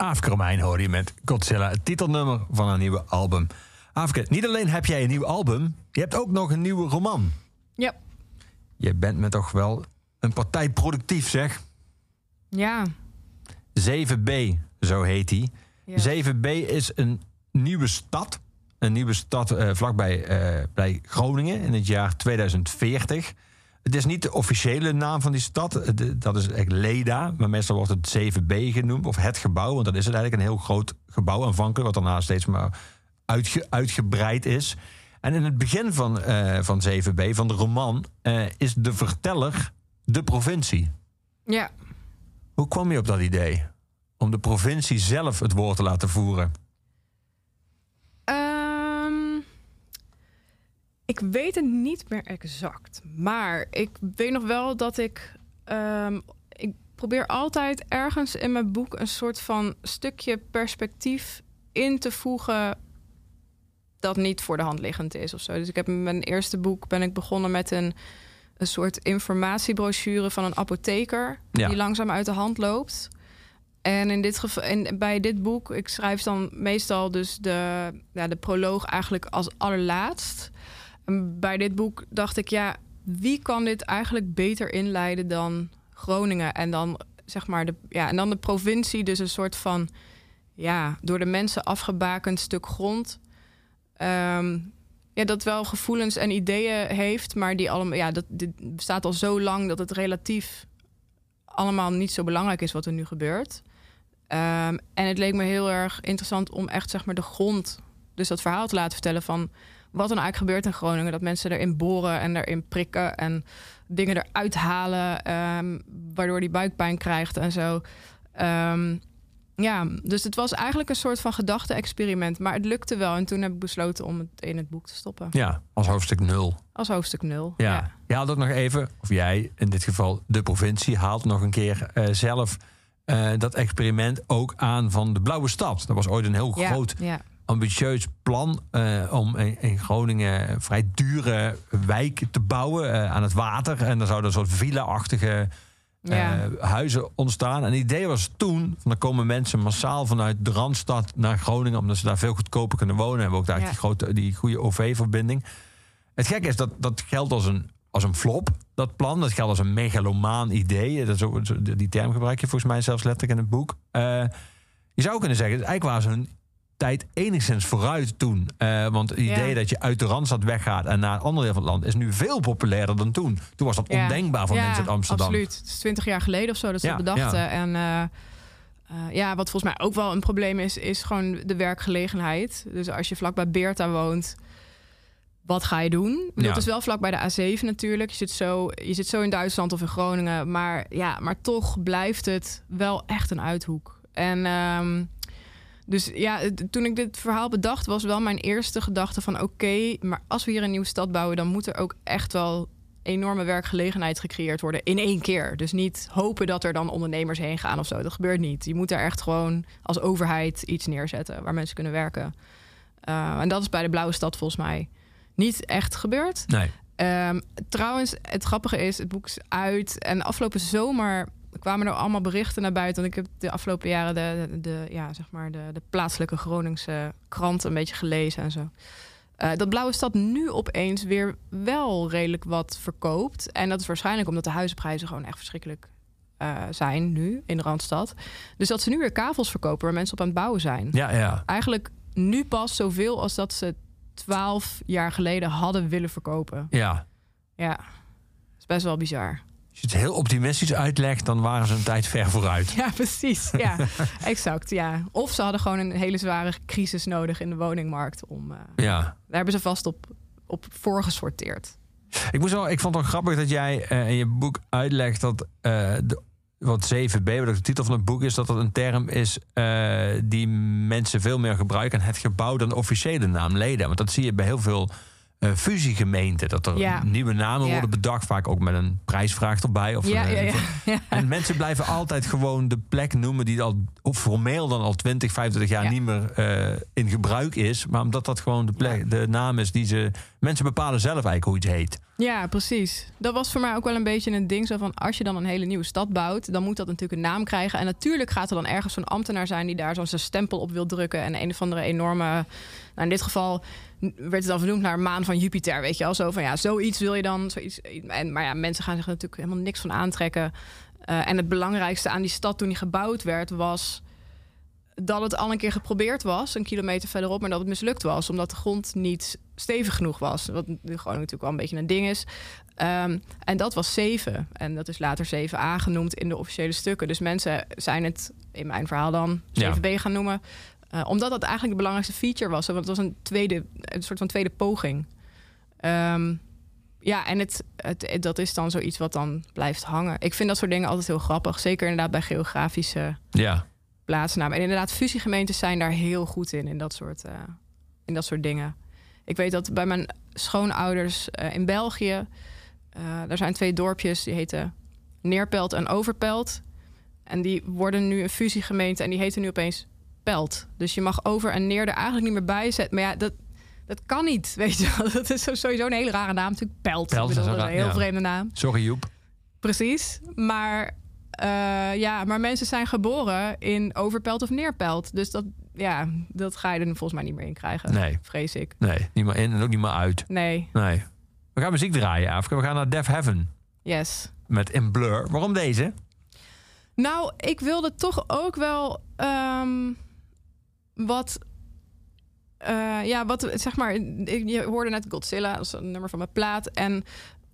Aafke Romein hoorde je met Godzilla, het titelnummer van een nieuwe album. Aafke, niet alleen heb jij een nieuw album, je hebt ook nog een nieuwe roman. Ja. Je bent me toch wel een partij productief, zeg. Ja. 7B, zo heet. Ja. 7B is een nieuwe stad. Een nieuwe stad eh, vlakbij eh, bij Groningen in het jaar 2040. Het is niet de officiële naam van die stad. Eh, Dat is echt Leda. Maar meestal wordt het 7B genoemd. Of het gebouw. Want dat is het eigenlijk. Een heel groot gebouw aanvankelijk. Wat daarna steeds maar uitge- uitgebreid is. En in het begin van, eh, van 7B, van de roman... eh, is de verteller de provincie. Ja. Hoe kwam je op dat idee? Om de provincie zelf het woord te laten voeren. Ik weet het niet meer exact. Maar ik weet nog wel dat ik. ehm, ik probeer altijd ergens in mijn boek een soort van stukje perspectief in te voegen. dat niet voor de hand liggend is of zo. Dus ik heb in mijn eerste boek ben ik begonnen met een, een soort informatiebrochure van een apotheker. Ja. die langzaam uit de hand loopt. En in dit geval, en bij dit boek, ik schrijf dan meestal dus de, ja, de proloog eigenlijk als allerlaatst. Bij dit boek dacht ik, ja, wie kan dit eigenlijk beter inleiden dan Groningen? En dan zeg maar de, ja, en dan de provincie, dus een soort van ja, door de mensen afgebakend stuk grond. Ehm, ja, dat wel gevoelens en ideeën heeft, maar die allemaal, ja, dat dit bestaat al zo lang dat het relatief allemaal niet zo belangrijk is wat er nu gebeurt. Ehm, en het leek me heel erg interessant om echt zeg maar de grond, dus dat verhaal te laten vertellen van wat er nou eigenlijk gebeurt in Groningen. Dat mensen erin boren en erin prikken en dingen eruit halen, ehm, waardoor die buikpijn krijgt en zo. Ehm, ja, dus het was eigenlijk een soort van gedachte-experiment, maar het lukte wel. En toen heb ik besloten om het in het boek te stoppen. Ja, als hoofdstuk 0. Als hoofdstuk nul. Ja. Je haalt ook nog even, of jij in dit geval de provincie, haalt nog een keer eh, zelf eh, dat experiment ook aan van de Blauwe Stad. Dat was ooit een heel Ja, groot, ja. Ambitieus plan eh, om in, in Groningen een vrij dure wijk te bouwen eh, aan het water. En dan zouden een soort villa-achtige Ja. eh, huizen ontstaan. En het idee was toen, van dan komen mensen massaal vanuit de Randstad naar Groningen, omdat ze daar veel goedkoper kunnen wonen. En we ook daar Ja. die, grote, die goede OV-verbinding. Het gekke is dat dat geldt als een, als een flop, dat plan. Dat geldt als een megalomaan idee. Dat is ook, die term gebruik je volgens mij zelfs letterlijk in het boek. Je zou kunnen zeggen, eigenlijk waren ze hun tijd enigszins vooruit toen. Eh, want het idee Ja. dat je uit de Randstad weggaat en naar een ander deel van het land... is nu veel populairder dan toen. Toen was dat Ja. ondenkbaar voor Ja, mensen uit Amsterdam. Absoluut. Het is twintig jaar geleden of zo dat ze dat bedachten. En eh, eh, ja, wat volgens mij ook wel een probleem is, is gewoon de werkgelegenheid. Dus als je vlak bij Beerta woont, wat ga je doen? Het is wel vlak bij de A7 natuurlijk. Je zit, zo, je zit zo in Duitsland of in Groningen. Maar ja, maar toch blijft het wel echt een uithoek. En ehm, dus ja, toen ik dit verhaal bedacht, was wel mijn eerste gedachte van oké, maar als we hier een nieuwe stad bouwen, dan moet er ook echt wel enorme werkgelegenheid gecreëerd worden in één keer. Dus niet hopen dat er dan ondernemers heen gaan of zo. Dat gebeurt niet. Je moet daar echt gewoon als overheid iets neerzetten waar mensen kunnen werken. Uh, en dat is bij de Blauwe Stad volgens mij niet echt gebeurd. Nee. Um, trouwens, het grappige is, het boek is uit. En afgelopen zomer kwamen er allemaal berichten naar buiten. Want ik heb de afgelopen jaren de, de, de ja, zeg maar de, de plaatselijke Groningse krant een beetje gelezen en zo. Uh, dat Blauwe Stad nu opeens weer wel redelijk wat verkoopt. En dat is waarschijnlijk omdat de huizenprijzen gewoon echt verschrikkelijk uh, zijn nu in de Randstad. Dus dat ze nu weer kavels verkopen waar mensen op aan het bouwen zijn. Ja, ja. Eigenlijk nu pas zoveel als dat ze twaalf jaar geleden hadden willen verkopen. Ja. Ja, dat is best wel bizar. Als je het heel optimistisch uitlegt, dan waren ze een tijd ver vooruit. Ja, precies. Ja, exact. Ja. Of ze hadden gewoon een hele zware crisis nodig in de woningmarkt. Om, uh, ja. Daar hebben ze vast op, op voorgesorteerd. Ik, moest wel, ik vond het wel grappig dat jij uh, in je boek uitlegt dat uh, de, wat 7b, wat de titel van het boek is, dat dat een term is die mensen veel meer gebruiken. Het gebouw dan de officiële naam leden. Want dat zie je bij heel veel uh, fusiegemeenten. Dat er ja. nieuwe namen ja. worden bedacht, vaak ook met een prijsvraag erbij. Of ja, een, En mensen blijven altijd gewoon de plek noemen die al of formeel dan al 20, 25 jaar niet meer uh, in gebruik is. Maar omdat dat gewoon de, plek, de naam is die ze. Mensen bepalen zelf eigenlijk hoe iets heet. Ja, precies. Dat was voor mij ook wel een beetje een ding. Zo van als je dan een hele nieuwe stad bouwt, dan moet dat natuurlijk een naam krijgen. En natuurlijk gaat er dan ergens zo'n ambtenaar zijn die daar zo'n stempel op wil drukken. En een of andere enorme. Nou, in dit geval werd het dan vernoemd naar maan van Jupiter. Weet je al zo van ja, zoiets wil je dan. Zoiets, en, maar ja, mensen gaan zich er natuurlijk helemaal niks van aantrekken. Uh, en het belangrijkste aan die stad toen die gebouwd werd, was dat het al een keer geprobeerd was, een kilometer verderop, maar dat het mislukt was, omdat de grond niet stevig genoeg was. Wat gewoon natuurlijk wel een beetje een ding is. Um, en dat was 7. En dat is later 7a genoemd in de officiële stukken. Dus mensen zijn het in mijn verhaal dan 7b ja. gaan noemen. Uh, omdat dat eigenlijk de belangrijkste feature was. Want het was een, tweede, een soort van tweede poging. Um, ja, en het, het, dat is dan zoiets wat dan blijft hangen. Ik vind dat soort dingen altijd heel grappig. Zeker inderdaad bij geografische ja. plaatsnamen. En inderdaad, fusiegemeentes zijn daar heel goed in, in dat soort, uh, in dat soort dingen. Ik weet dat bij mijn schoonouders uh, in België... Daar zijn twee dorpjes, die heten Neerpelt en Overpelt. En die worden nu een fusiegemeente en die heten nu opeens Pelt. Dus je mag over en neer er eigenlijk niet meer bij zetten. Maar ja, dat, dat kan niet, weet je wel. Dat is sowieso een hele rare naam, natuurlijk Pelt. Pelt is een heel ja. vreemde naam. Sorry Joep. Precies, maar... Uh, ja, maar mensen zijn geboren in Overpelt of Neerpelt. Dus dat, ja, dat ga je er volgens mij niet meer in krijgen. Nee. Vrees ik. Nee, niet meer in en ook niet meer uit. Nee. Nee. We gaan muziek draaien, Afke. We gaan naar Def Heaven. Yes. Met In Blur. Waarom deze? Nou, ik wilde toch ook wel um, wat... Uh, ja, wat zeg maar... Je hoorde net Godzilla, dat is een nummer van mijn plaat. En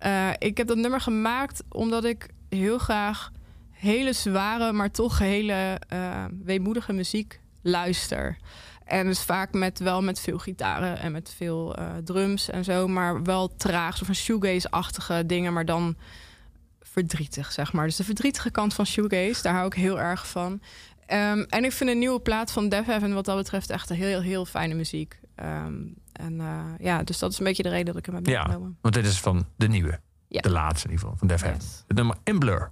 uh, ik heb dat nummer gemaakt omdat ik heel graag hele zware, maar toch hele uh, weemoedige muziek luister. En dus vaak met, wel met veel gitaren en met veel drums en zo. Maar wel traag, zo van shoegaze-achtige dingen, maar dan verdrietig, zeg maar. Dus de verdrietige kant van shoegaze, daar hou ik heel erg van. Um, en ik vind een nieuwe plaat van Def Heaven wat dat betreft echt heel, heel, heel fijne muziek. Um, en uh, ja, dus dat is een beetje de reden dat ik hem heb meegenomen. Ja, want dit is van de nieuwe. Ja. De laatste in ieder geval, van Def Heaven. Yes. Het nummer In Blur.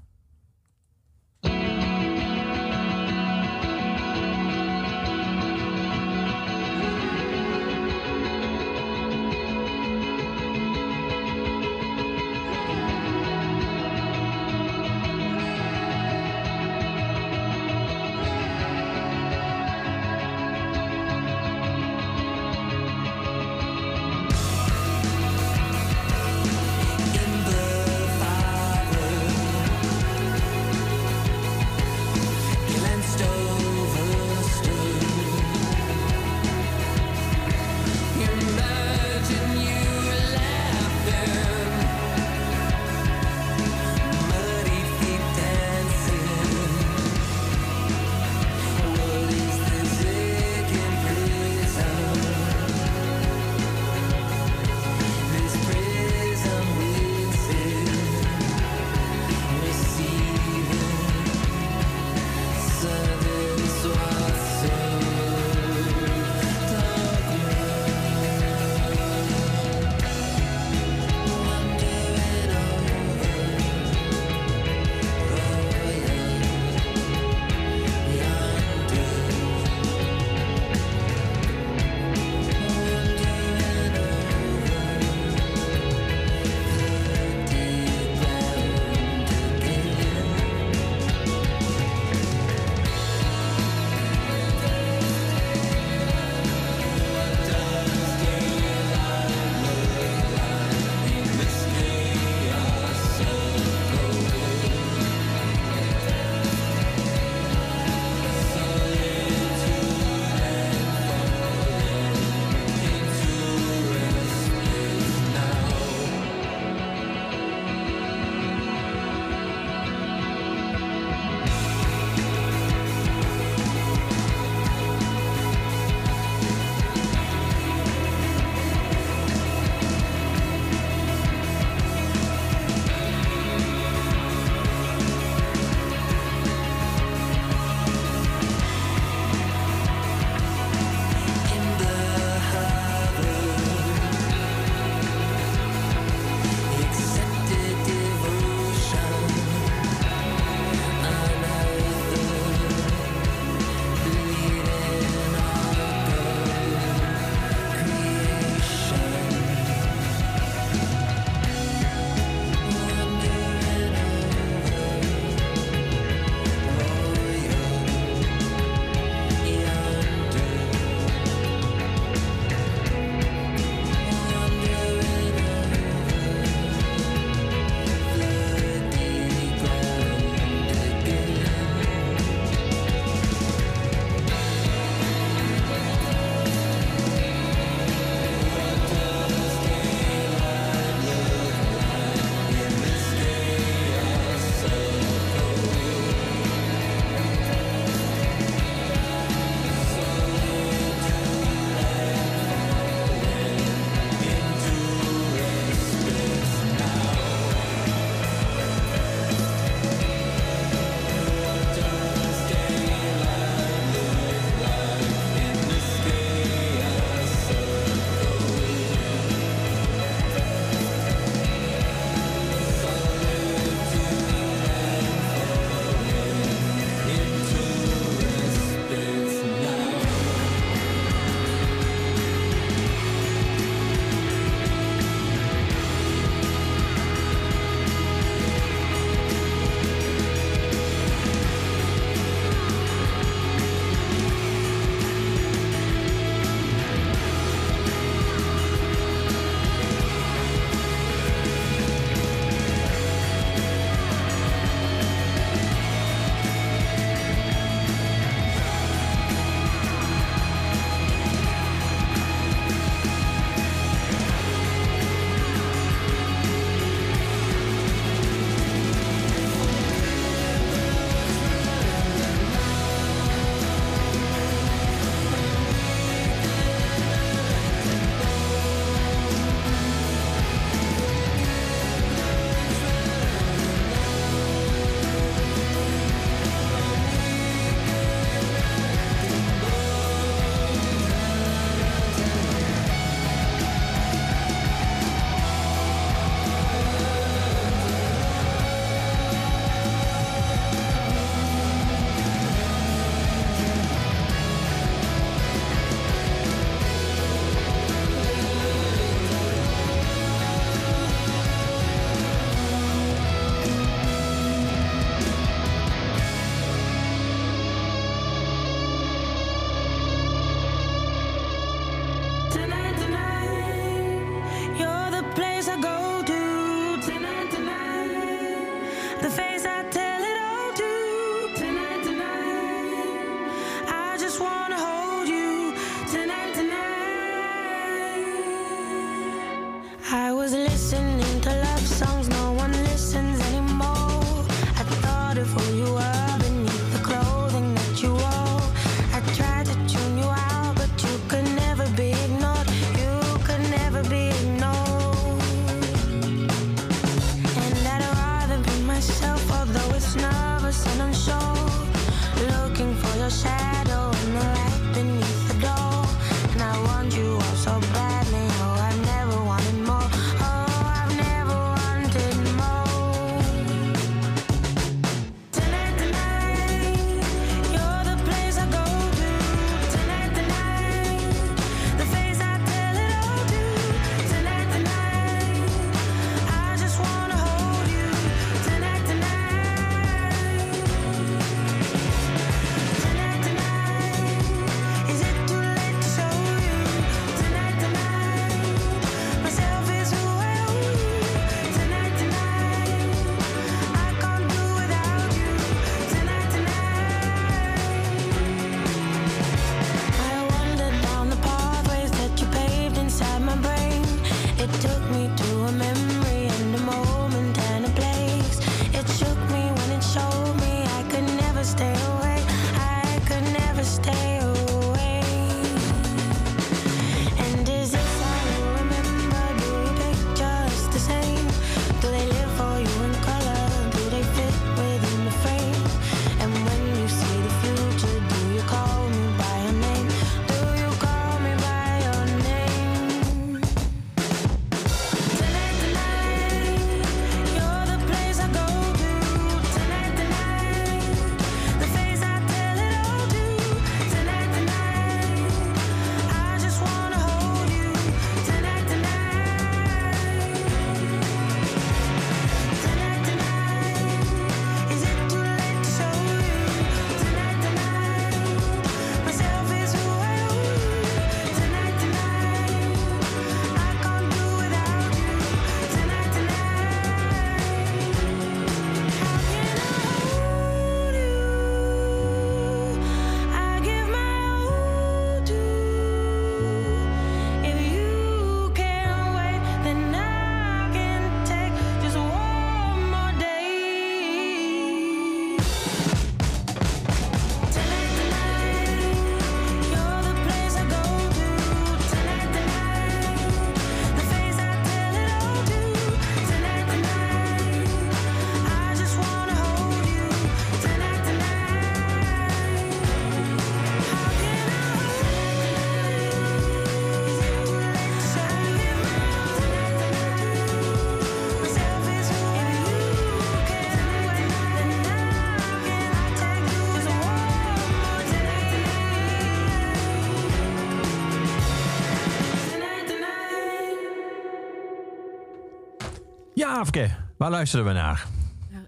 Ja, waar luisteren we naar?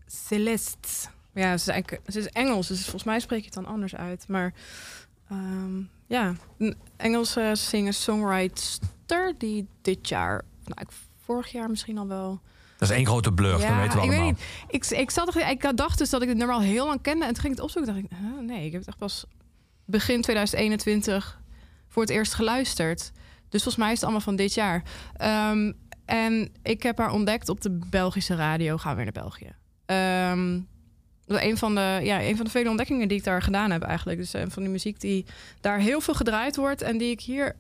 Celeste. Ja, ze is, eigenlijk, ze is Engels, dus volgens mij spreek je het dan anders uit. Maar ehm, ja, een Engelse singer-songwriter die dit jaar, nou, ik- vorig jaar misschien al wel. Dat is één grote blur, dat weten we ik allemaal. weet niet. Ik, ik, zat, ik dacht dus dat ik het nummer al heel lang kende. En toen ging ik het opzoeken. dacht ik, huh, nee, ik heb het echt pas begin 2021 voor het eerst geluisterd. Dus volgens mij is het allemaal van dit jaar. Ehm, en ik heb haar ontdekt op de Belgische radio. Gaan we weer naar België. Is een van, de, ja, een van de vele ontdekkingen die ik daar gedaan heb eigenlijk. Dus een van die muziek die daar heel veel gedraaid wordt... en die ik hier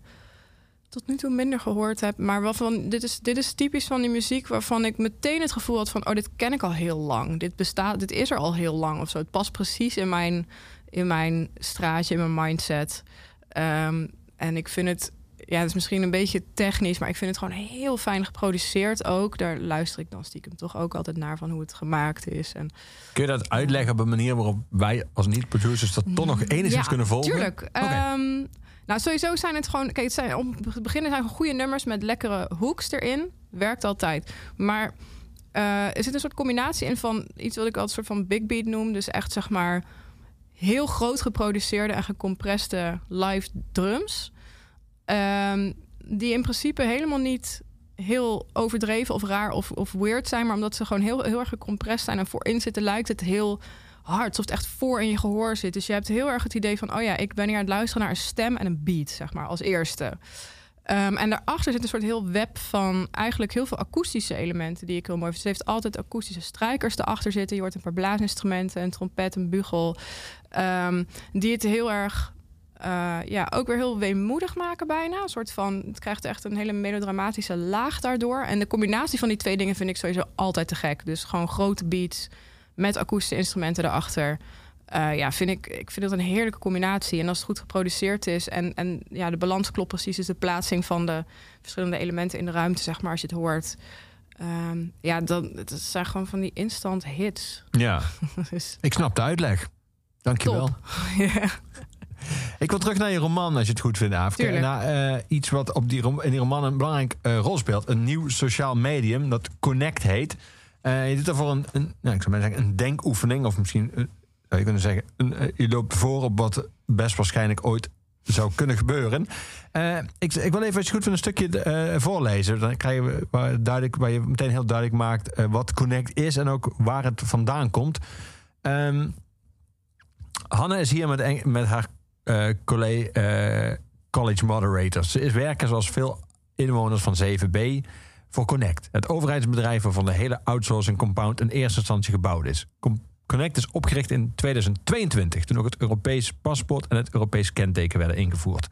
tot nu toe minder gehoord heb. Maar waarvan, dit, is, dit is typisch van die muziek waarvan ik meteen het gevoel had van... oh, dit ken ik al heel lang. Dit, bestaat, dit is er al heel lang of zo. Het past precies in mijn, in mijn straatje, in mijn mindset. Ehm, en ik vind het... Ja, het is misschien een beetje technisch, maar ik vind het gewoon heel fijn geproduceerd ook. Daar luister ik dan stiekem toch ook altijd naar van hoe het gemaakt is. En Kun je dat uitleggen op een manier waarop wij als niet-producers dat toch nog enigszins ja, kunnen volgen? Tuurlijk. Ehm, nou, sowieso zijn het gewoon. Kijk, het zijn om te beginnen zijn goede nummers met lekkere hooks erin. Werkt altijd. Maar eh, er zit een soort combinatie in van iets wat ik altijd een soort van big beat noem. Dus echt zeg maar heel groot geproduceerde en gecompreste live drums. Ehm, die in principe helemaal niet heel overdreven of raar of, of weird zijn. Maar omdat ze gewoon heel, heel erg gecompressed zijn en voorin zitten, lijkt het heel hard. Alsof het echt voor in je gehoor zit. Dus je hebt heel erg het idee van... oh ja, ik ben hier aan het luisteren naar een stem en een beat, zeg maar, als eerste. Ehm, en daarachter zit een soort heel web van eigenlijk heel veel akoestische elementen... die ik heel mooi vind. Ze heeft altijd akoestische strijkers erachter zitten. Je hoort een paar blaasinstrumenten, een trompet, een bugel... ehm, die het heel erg... eh, ja, ook weer heel weemoedig maken bijna. Een soort van, het krijgt echt een hele melodramatische laag daardoor. En de combinatie van die twee dingen vind ik sowieso altijd te gek. Dus gewoon grote beats met akoestische instrumenten erachter. Eh, ja, vind ik, ik vind het een heerlijke combinatie. En als het goed geproduceerd is en, en ja, de balans klopt precies, dus de plaatsing van de verschillende elementen in de ruimte, zeg maar, als je het hoort. Ehm, ja, dan het zijn gewoon van die instant hits. Ja, dus, ik snap de uitleg. Dankjewel. top. ja. Ik wil terug naar je roman, als je het goed vindt. Tuurlijk. Naar eh, iets wat op die, in die roman een belangrijke eh, rol speelt. Een nieuw sociaal medium dat Connect heet. Eh, je doet daarvoor een, een, nou, ik zou maar zeggen, een denkoefening. Of misschien zou je kunnen zeggen, een, je loopt voor op wat best waarschijnlijk ooit zou kunnen gebeuren. Ik, ik wil even, als je goed vindt, een stukje voorlezen. Dan krijgen we waar, duidelijk, waar je meteen heel duidelijk maakt wat Connect is en ook waar het vandaan komt. Hanne is hier met, met haar college moderators. Ze werken zoals veel inwoners van 7B voor Connect. Het overheidsbedrijf waarvan de hele outsourcing compound in eerste instantie gebouwd is. Connect is opgericht in 2022, toen ook het Europees paspoort en het Europees kenteken werden ingevoerd.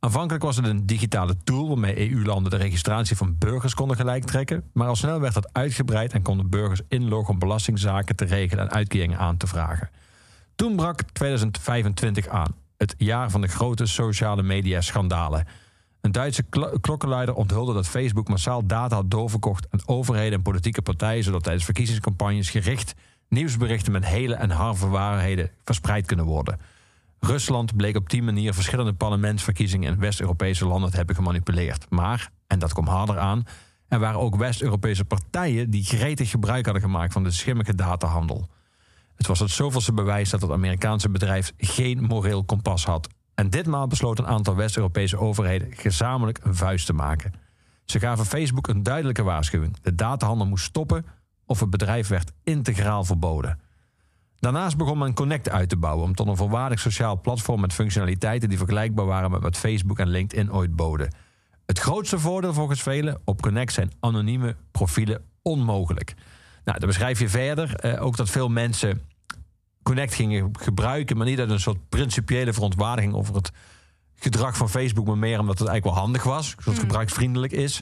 Aanvankelijk was het een digitale tool waarmee EU-landen de registratie van burgers konden gelijk trekken. Maar al snel werd dat uitgebreid en konden burgers inloggen om belastingzaken te regelen en uitkeringen aan te vragen. Toen brak 2025 aan, het jaar van de grote sociale media schandalen. Een Duitse kl- klokkenluider onthulde dat Facebook massaal data had doorverkocht aan overheden en politieke partijen, zodat tijdens verkiezingscampagnes gericht nieuwsberichten met hele en halve waarheden verspreid kunnen worden. Rusland bleek op die manier verschillende parlementsverkiezingen in West-Europese landen te hebben gemanipuleerd. Maar, en dat komt harder aan, er waren ook West-Europese partijen die gretig gebruik hadden gemaakt van de schimmige datahandel. Het was het zoveelste bewijs dat het Amerikaanse bedrijf geen moreel kompas had. En ditmaal besloot een aantal West-Europese overheden gezamenlijk een vuist te maken. Ze gaven Facebook een duidelijke waarschuwing. De datahandel moest stoppen of het bedrijf werd integraal verboden. Daarnaast begon men Connect uit te bouwen om tot een volwaardig sociaal platform met functionaliteiten die vergelijkbaar waren met wat Facebook en LinkedIn ooit boden. Het grootste voordeel volgens velen op Connect zijn anonieme profielen onmogelijk. Nou, dan beschrijf je verder eh, ook dat veel mensen Connect gingen gebruiken, maar niet uit een soort principiële verontwaardiging over het gedrag van Facebook, maar meer omdat het eigenlijk wel handig was, zodat het gebruiksvriendelijk is.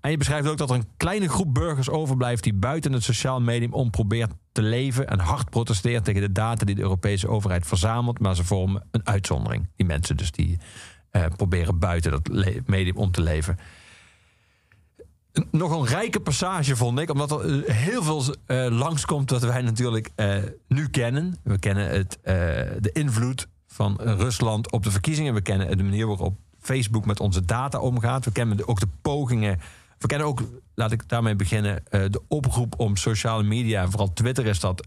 En je beschrijft ook dat er een kleine groep burgers overblijft die buiten het sociaal medium om probeert te leven en hard protesteert tegen de data die de Europese overheid verzamelt, maar ze vormen een uitzondering. Die mensen dus die eh, proberen buiten dat medium om te leven. Nog een rijke passage vond ik, omdat er eh, heel veel eh, langskomt dat wij natuurlijk eh, nu kennen. We kennen het, de invloed van Rusland op de verkiezingen. We kennen de manier waarop Facebook met onze data omgaat. We kennen ook de pogingen We kennen ook, laat ik daarmee beginnen, de oproep om sociale media, vooral Twitter is dat,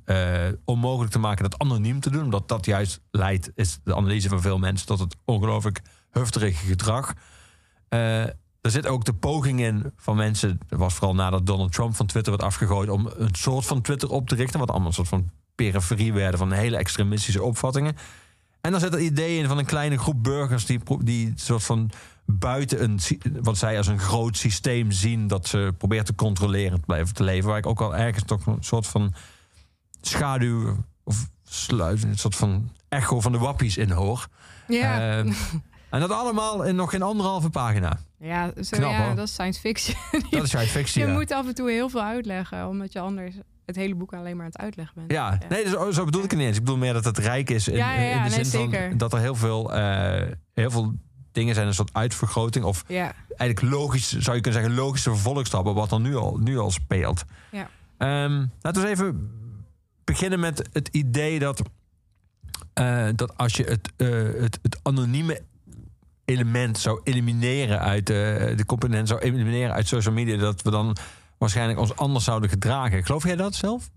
onmogelijk te maken dat anoniem te doen. Omdat dat juist leidt, is de analyse van veel mensen, tot het ongelooflijk hufterige gedrag. Eh, er zit ook de poging in van mensen, dat was vooral nadat Donald Trump van Twitter werd afgegooid, om een soort van Twitter op te richten, wat allemaal een soort van periferie werden van hele extremistische opvattingen. En dan zit het idee in van een kleine groep burgers die, die soort van buiten een, wat zij als een groot systeem zien, dat ze probeert te controleren te blijven te leven. Waar ik ook al ergens toch een soort van schaduw of sluit, een soort van echo van de wappies in hoor. Ja, Ehm, en dat allemaal in nog geen anderhalve pagina. Ja, zo, knap, ja hoor. dat is science fiction. Dat is science fictie. je ja. moet af en toe heel veel uitleggen, omdat je anders het hele boek alleen maar aan het uitleggen bent. Ja, nee, dus, zo bedoel ik het niet eens. Ik bedoel meer dat het rijk is in, Ja, de nee, zin van zeker. dat er heel veel, eh, heel veel dingen zijn, een soort uitvergroting. Of eigenlijk logisch, zou je kunnen zeggen, logische vervolgstappen, wat er nu al, nu al speelt. Ja. Ehm, laten we eens even beginnen met het idee dat, eh, dat als je het, eh, het, het anonieme element zou elimineren uit de, de component zou elimineren uit social media, dat we dan waarschijnlijk ons anders zouden gedragen. Geloof jij dat zelf?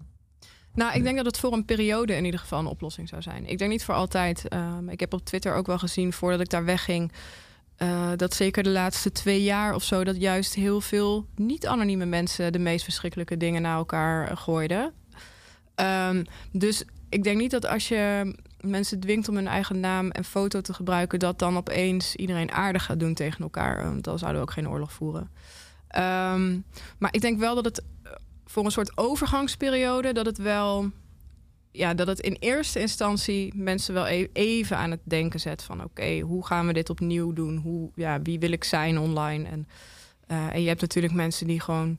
Nou, ik denk dat het voor een periode in ieder geval een oplossing zou zijn. Ik denk niet voor altijd. Ehm, ik heb op Twitter ook wel gezien voordat ik daar wegging. eh, dat zeker de laatste twee jaar of zo, dat juist heel veel niet-anonieme mensen de meest verschrikkelijke dingen naar elkaar eh, gooiden. Ehm, dus ik denk niet dat als je mensen dwingt om hun eigen naam en foto te gebruiken, dat dan opeens iedereen aardig gaat doen tegen elkaar. Want dan zouden we ook geen oorlog voeren. Ehm, maar ik denk wel dat het eh, voor een soort overgangsperiode, dat het wel. Ja, dat het in eerste instantie mensen wel e- even aan het denken zet van oké, hoe gaan we dit opnieuw doen? Hoe, ja, wie wil ik zijn online? En, eh, en je hebt natuurlijk mensen die gewoon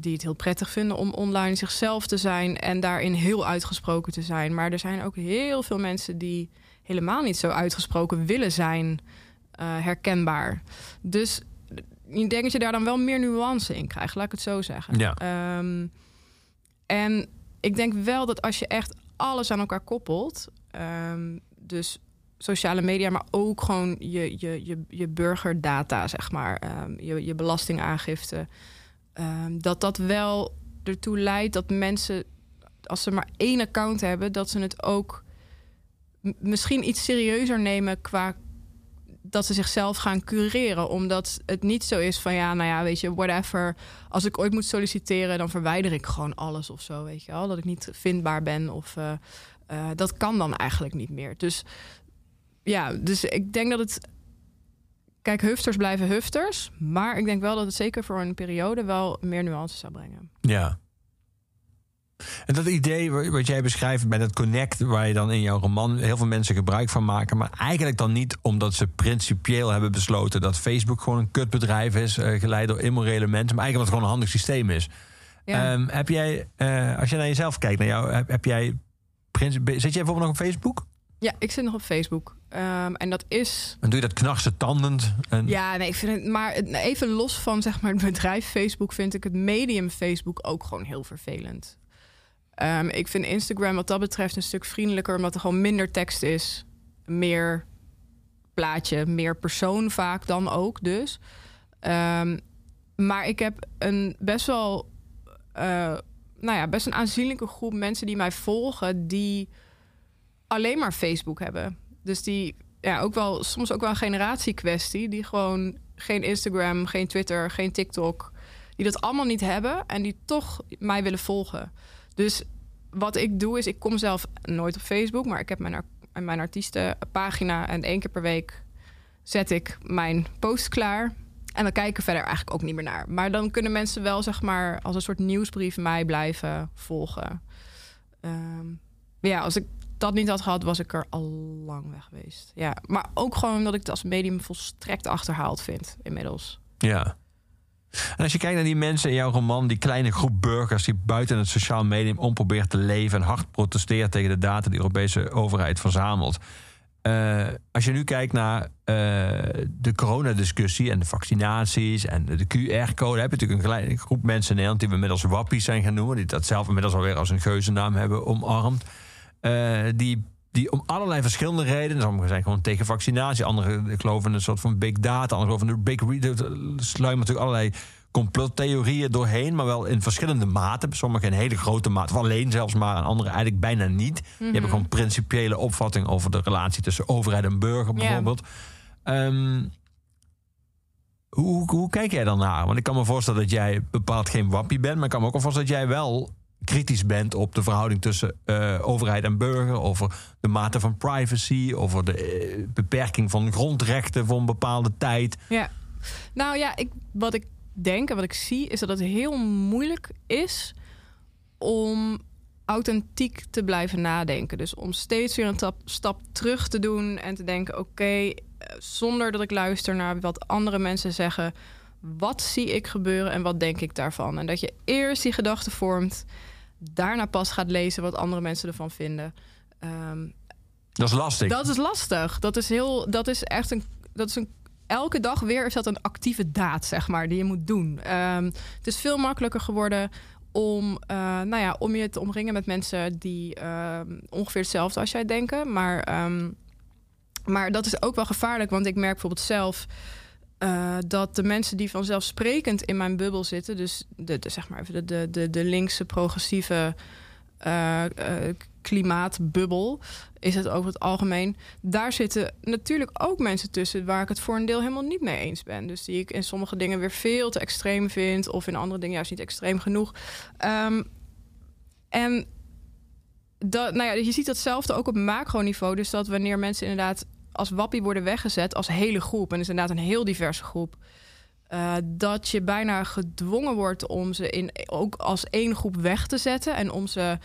die het heel prettig vinden om online zichzelf te zijn en daarin heel uitgesproken te zijn. Maar er zijn ook heel veel mensen die helemaal niet zo uitgesproken willen zijn, eh, herkenbaar. Dus ik denk dat je daar dan wel meer nuance in krijgt, laat ik het zo zeggen. Ja. Ehm, en ik denk wel dat als je echt alles aan elkaar koppelt, ehm, dus sociale media, maar ook gewoon je, je, je, je burgerdata, zeg maar, ehm, je, je belastingaangifte, ehm, dat dat wel ertoe leidt dat mensen, als ze maar één account hebben, dat ze het ook misschien iets serieuzer nemen qua dat ze zichzelf gaan cureren. Omdat het niet zo is van ja, nou ja, weet je, whatever. Als ik ooit moet solliciteren, dan verwijder ik gewoon alles of zo, weet je wel. Dat ik niet vindbaar ben of eh, eh, dat kan dan eigenlijk niet meer. Dus ja, dus ik denk dat het. Kijk, hufters blijven hufters. Maar ik denk wel dat het zeker voor een periode wel meer nuance zou brengen. Ja. En dat idee wa- wat jij beschrijft bij dat connect, waar je dan in jouw roman heel veel mensen gebruik van maken, maar eigenlijk dan niet omdat ze principieel hebben besloten dat Facebook gewoon een kutbedrijf is, eh, geleid door immorele mensen, maar eigenlijk omdat het gewoon een handig systeem is. Ja. Ehm, heb jij, eh, als je naar jezelf kijkt, naar jou, heb, heb jij, zit jij bijvoorbeeld nog op Facebook? ja, ik zit nog op Facebook. Ehm, en dat is En doe je dat knarsen tandend? En, Ja, nee, ik vind het, maar even los van zeg maar, het bedrijf Facebook, vind ik het medium Facebook ook gewoon heel vervelend. Ehm, ik vind Instagram wat dat betreft een stuk vriendelijker, omdat er gewoon minder tekst is, meer plaatje, meer persoon vaak dan ook dus. Ehm, maar ik heb een best wel, eh, nou ja, best een aanzienlijke groep mensen die mij volgen, die alleen maar Facebook hebben. Dus die ja, ook wel soms ook wel een generatiekwestie. Die gewoon geen Instagram, geen Twitter, geen TikTok. Die dat allemaal niet hebben en die toch mij willen volgen. Dus wat ik doe is, ik kom zelf nooit op Facebook, maar ik heb mijn, mijn artiestenpagina en één keer per week zet ik mijn post klaar. En dan kijken verder eigenlijk ook niet meer naar. Maar dan kunnen mensen wel, zeg maar, als een soort nieuwsbrief mij blijven volgen. Ehm, ja, als ik dat niet had gehad, was ik er al lang weg geweest. Ja, maar ook gewoon omdat ik het als medium volstrekt achterhaald vind inmiddels. Ja. En als je kijkt naar die mensen in jouw roman, die kleine groep burgers die buiten het sociaal medium om probeert te leven en hard protesteert tegen de data die de Europese overheid verzamelt. Eh, als je nu kijkt naar eh, de coronadiscussie en de vaccinaties en de QR-code, heb je natuurlijk een kleine groep mensen in Nederland die we inmiddels wappies zijn gaan noemen, die dat zelf inmiddels alweer als een geuzennaam hebben omarmd. Eh, die, die om allerlei verschillende redenen, sommigen zijn gewoon tegen vaccinatie, anderen geloven in een soort van big data, anderen geloven in de big re- er sluimen natuurlijk allerlei complottheorieën doorheen, maar wel in verschillende maten. Sommige in hele grote mate, of alleen zelfs maar, en andere eigenlijk bijna niet. Je hebt gewoon een principiële opvatting over de relatie tussen overheid en burger, bijvoorbeeld. Ehm, hoe, hoe kijk jij dan naar? Want ik kan me voorstellen dat jij bepaald geen wappie bent, maar ik kan me ook wel voorstellen dat jij wel kritisch bent op de verhouding tussen eh, overheid en burger, over de mate van privacy, over de eh, beperking van grondrechten voor een bepaalde tijd. Ja. Nou ja, ik, wat ik denk en wat ik zie is dat het heel moeilijk is om authentiek te blijven nadenken. Dus om steeds weer een tap- stap terug te doen en te denken: oké, eh, zonder dat ik luister naar wat andere mensen zeggen, wat zie ik gebeuren en wat denk ik daarvan? En dat je eerst die gedachte vormt, daarna pas gaat lezen wat andere mensen ervan vinden. Ehm, Dat is lastig. dat is lastig. Dat is heel. Dat is echt een. Dat is een. Elke dag weer is dat een actieve daad, zeg maar, die je moet doen. Ehm, het is veel makkelijker geworden om, eh, nou ja, om je te omringen met mensen die ehm, ongeveer hetzelfde als jij denken. Maar, maar dat is ook wel gevaarlijk, want ik merk bijvoorbeeld zelf eh, dat de mensen die vanzelfsprekend in mijn bubbel zitten, dus de, zeg maar even de, de, de, de linkse progressieve eh, eh, klimaatbubbel, is het over het algemeen. Daar zitten natuurlijk ook mensen tussen waar ik het voor een deel helemaal niet mee eens ben. Dus die ik in sommige dingen weer veel te extreem vind, of in andere dingen juist niet extreem genoeg. Ehm, en dat, nou ja, je ziet datzelfde ook op macroniveau. Dus dat wanneer mensen inderdaad als wappie worden weggezet als hele groep, en is inderdaad een heel diverse groep. eh, dat je bijna gedwongen wordt om ze in, ook als één groep weg te zetten en om ze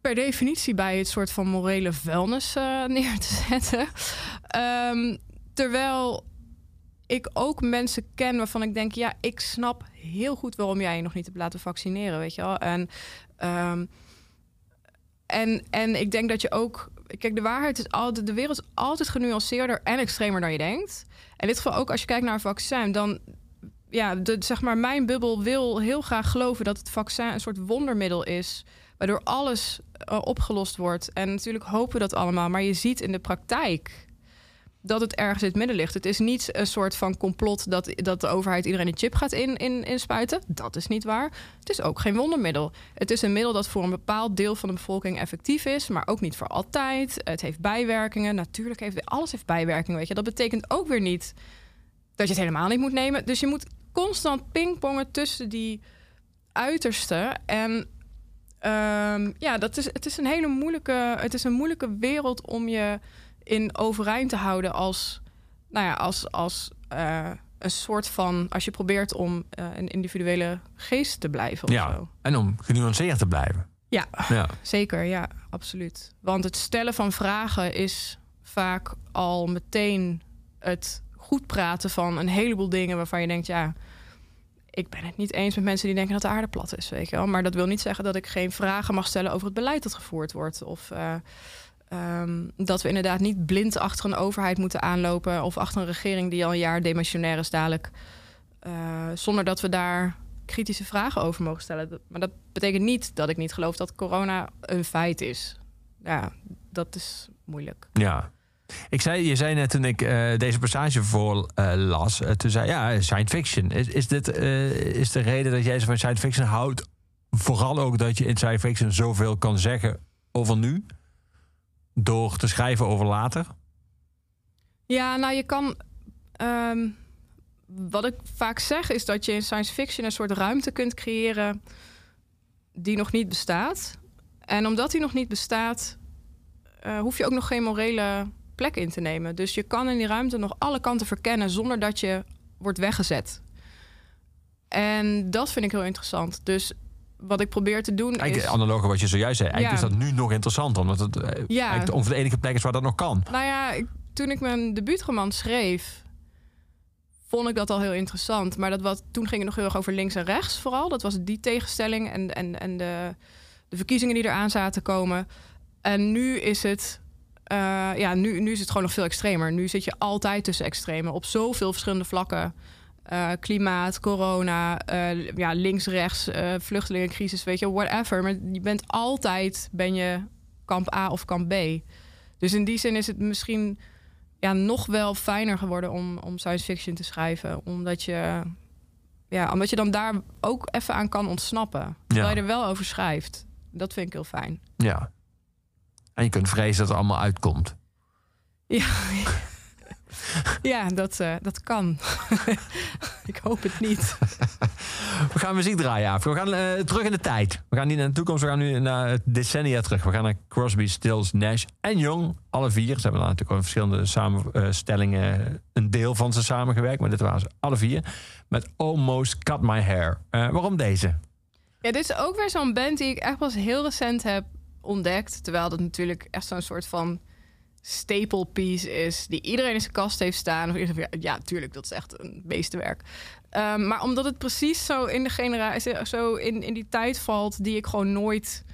per definitie bij het soort van morele vuilnis eh, neer te zetten. Ehm, terwijl ik ook mensen ken waarvan ik denk, ja, ik snap heel goed waarom jij je nog niet hebt laten vaccineren, weet je wel. En, ehm, en, en ik denk dat je ook, kijk, de waarheid is altijd, de wereld is altijd genuanceerder en extremer dan je denkt. In dit geval ook als je kijkt naar een vaccin, dan ja, de, zeg maar, mijn bubbel wil heel graag geloven dat het vaccin een soort wondermiddel is. Waardoor alles eh, opgelost wordt. En natuurlijk hopen we dat allemaal. Maar je ziet in de praktijk dat het ergens in het midden ligt. Het is niet een soort van complot dat, dat de overheid iedereen een chip gaat in, in, inspuiten. Dat is niet waar. Het is ook geen wondermiddel. Het is een middel dat voor een bepaald deel van de bevolking effectief is, maar ook niet voor altijd. Het heeft bijwerkingen. Natuurlijk heeft alles heeft bijwerkingen. Weet je. Dat betekent ook weer niet dat je het helemaal niet moet nemen. Dus je moet constant pingpongen tussen die uitersten. En ehm, ja, dat is, het, is een hele moeilijke, het is een moeilijke wereld om je in overeind te houden als, nou ja, als, als eh, een soort van, als je probeert om eh, een individuele geest te blijven. Of Ja, zo. en om genuanceerd te blijven. ja, Ja. zeker, ja, absoluut. Want het stellen van vragen is vaak al meteen het goed praten van een heleboel dingen waarvan je denkt, ja, ik ben het niet eens met mensen die denken dat de aarde plat is, weet je wel. Maar dat wil niet zeggen dat ik geen vragen mag stellen over het beleid dat gevoerd wordt. Of eh, ehm, dat we inderdaad niet blind achter een overheid moeten aanlopen of achter een regering die al een jaar demissionair is dadelijk. eh, zonder dat we daar kritische vragen over mogen stellen. Maar dat betekent niet dat ik niet geloof dat corona een feit is. Ja, dat is moeilijk. Ja. Ik zei, je zei net toen ik eh, deze passage voor eh, las, toen zei ja, science fiction. Is, is dit is de reden dat jij zo van science fiction houdt? Vooral ook dat je in science fiction zoveel kan zeggen over nu, door te schrijven over later. Ja, nou je kan. ehm, wat ik vaak zeg is dat je in science fiction een soort ruimte kunt creëren die nog niet bestaat. En omdat die nog niet bestaat, eh, hoef je ook nog geen morele plek in te nemen. Dus je kan in die ruimte nog alle kanten verkennen zonder dat je wordt weggezet. En dat vind ik heel interessant. Dus wat ik probeer te doen Eigenlijk is... analoog aan wat je zojuist zei. Eigenlijk Ja. is dat nu nog interessanter, omdat het eh, ongeveer de enige plek is waar dat nog kan. Nou ja, ik- toen ik mijn debuutroman schreef, vond ik dat al heel interessant. Maar dat wat, toen ging het nog heel erg over links en rechts vooral. Dat was die tegenstelling en, en, en de, de verkiezingen die eraan zaten komen. En nu is het... eh, ja, nu, nu is het gewoon nog veel extremer. Nu zit je altijd tussen extremen op zoveel verschillende vlakken. Eh, klimaat, corona, eh, ja, links, rechts, eh, vluchtelingencrisis, weet je, whatever. Maar je bent altijd, ben je kamp A of kamp B. Dus in die zin is het misschien ja, nog wel fijner geworden om, om science fiction te schrijven. Omdat je, Ja, omdat je dan daar ook even aan kan ontsnappen. Terwijl Ja. je er wel over schrijft. Dat vind ik heel fijn. Ja. En je kunt vrezen dat het allemaal uitkomt. Ja, ja dat, eh, dat kan. ik hoop het niet. We gaan muziek draaien af. We gaan eh, terug in de tijd. We gaan niet naar de toekomst, we gaan nu naar het decennia terug. We gaan naar Crosby, Stills, Nash en Young. Alle vier. Ze hebben daar natuurlijk al in verschillende samenstellingen een deel van ze samengewerkt. Maar dit waren ze alle vier. Met Almost Cut My Hair. Eh, waarom deze? Ja, dit is ook weer zo'n band die ik echt pas heel recent heb ontdekt. Terwijl dat natuurlijk echt zo'n soort van staple piece is... die iedereen in zijn kast heeft staan. Of Ja, tuurlijk, dat is echt een beestenwerk. Ehm, maar omdat het precies zo in de generatie... zo in, in die tijd valt die ik gewoon nooit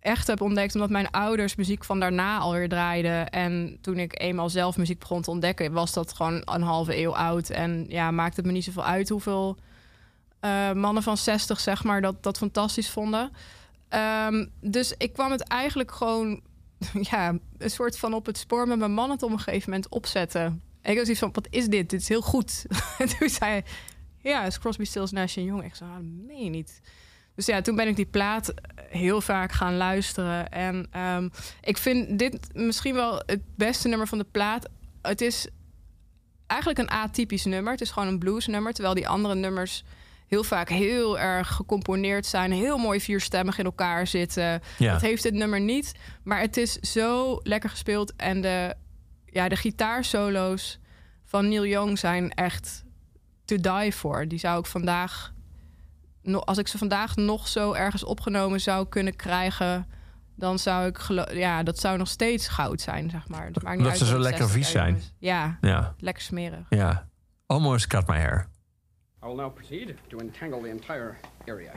echt heb ontdekt... omdat mijn ouders muziek van daarna alweer draaiden. En toen ik eenmaal zelf muziek begon te ontdekken... was dat gewoon een halve eeuw oud. En ja, maakte het me niet zoveel uit hoeveel eh, mannen van 60, zeg maar, dat, dat fantastisch vonden. Ehm, dus ik kwam het eigenlijk gewoon, ja, een soort van op het spoor met mijn man het op een gegeven moment opzetten. En ik was iets van, wat is dit? Dit is heel goed. en toen zei hij, ja, is Crosby, Stills, Nash Young. Ik zei, ah, dat niet. Dus ja, toen ben ik die plaat heel vaak gaan luisteren. En ehm, ik vind dit misschien wel het beste nummer van de plaat. Het is eigenlijk een atypisch nummer. Het is gewoon een bluesnummer. Terwijl die andere nummers heel vaak heel erg gecomponeerd zijn. Heel mooi vierstemmig in elkaar zitten. Ja. Dat heeft dit nummer niet. Maar het is zo lekker gespeeld. En de, ja, de gitaarsolo's van Neil Young zijn echt to die for. Die zou ik vandaag... Als ik ze vandaag nog zo ergens opgenomen zou kunnen krijgen... dan zou ik... Ja, dat zou nog steeds goud zijn, zeg maar. Het maakt niet uit ze zo het lekker 60 vies zijn. Ja, Ja, lekker smerig. ja. Almost Cut My Hair. I will now proceed to entangle the entire area.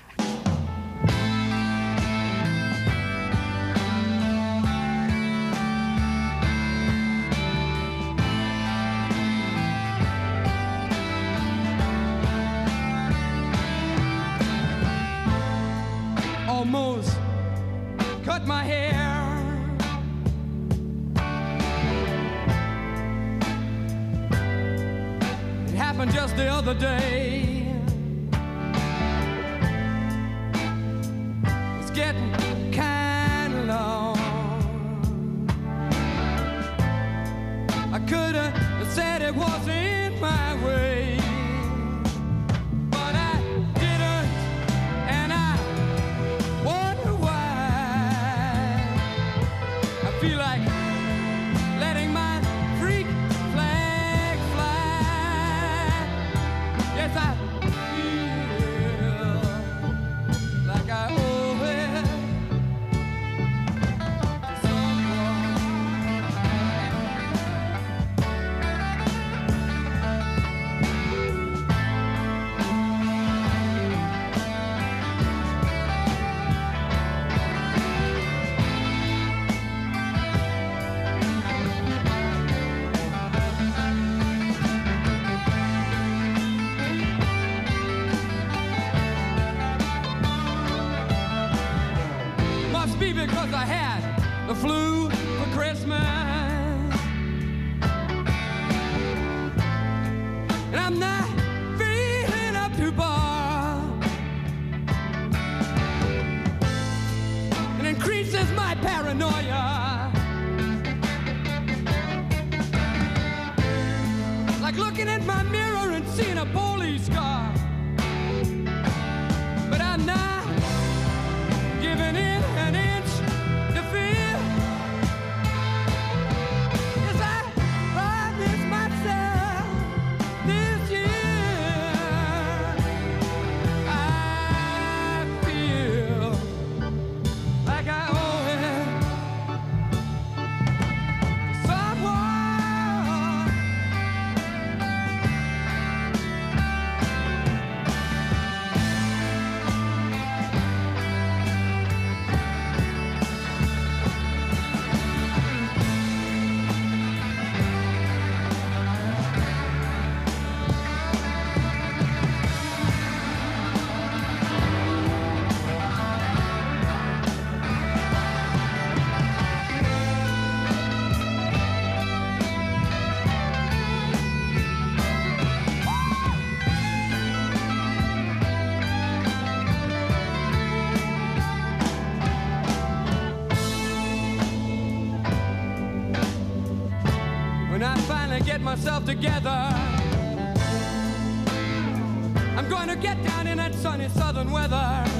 almost cut my hair. Happened just the other day. It's getting kind of long. I could have said it wasn't get myself together. I'm going to get down in that sunny southern weather.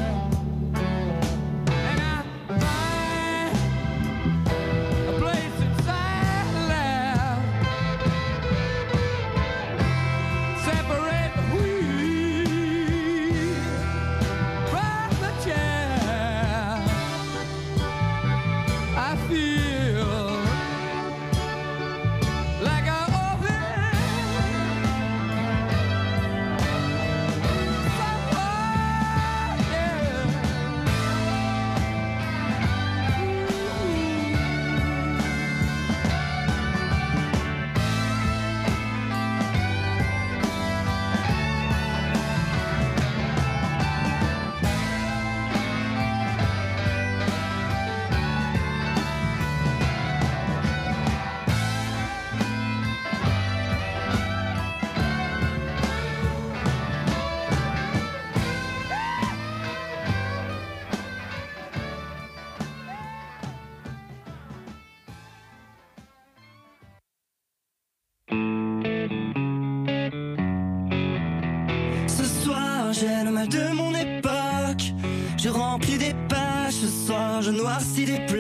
Soir, je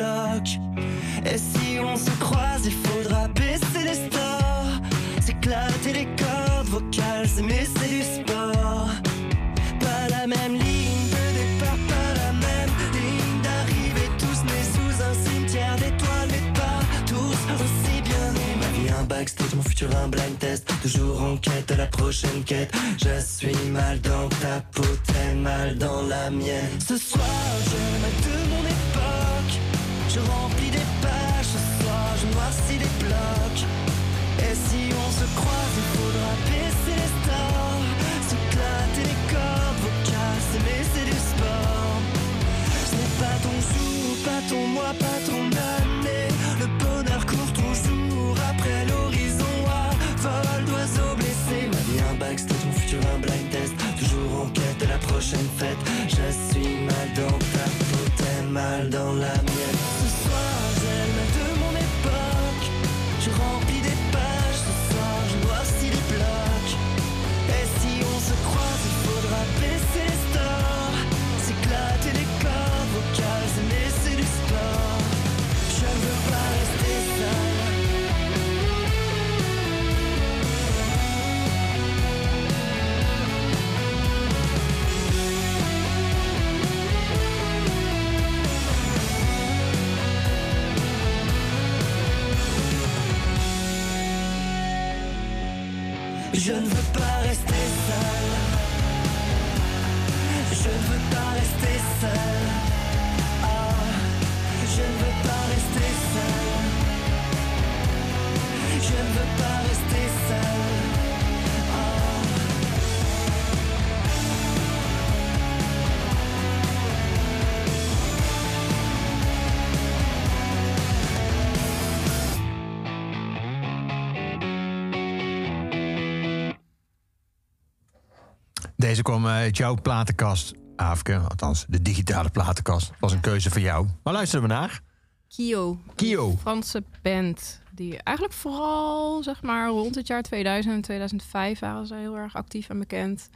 Deze kwam uit jouw platenkast, Aafke. Althans, de digitale platenkast. was een keuze voor jou. Maar luisteren we naar. Kio. Kio. Franse band. Die eigenlijk vooral, zeg maar, rond het jaar 2000 en 2005 waren ze heel erg actief en bekend.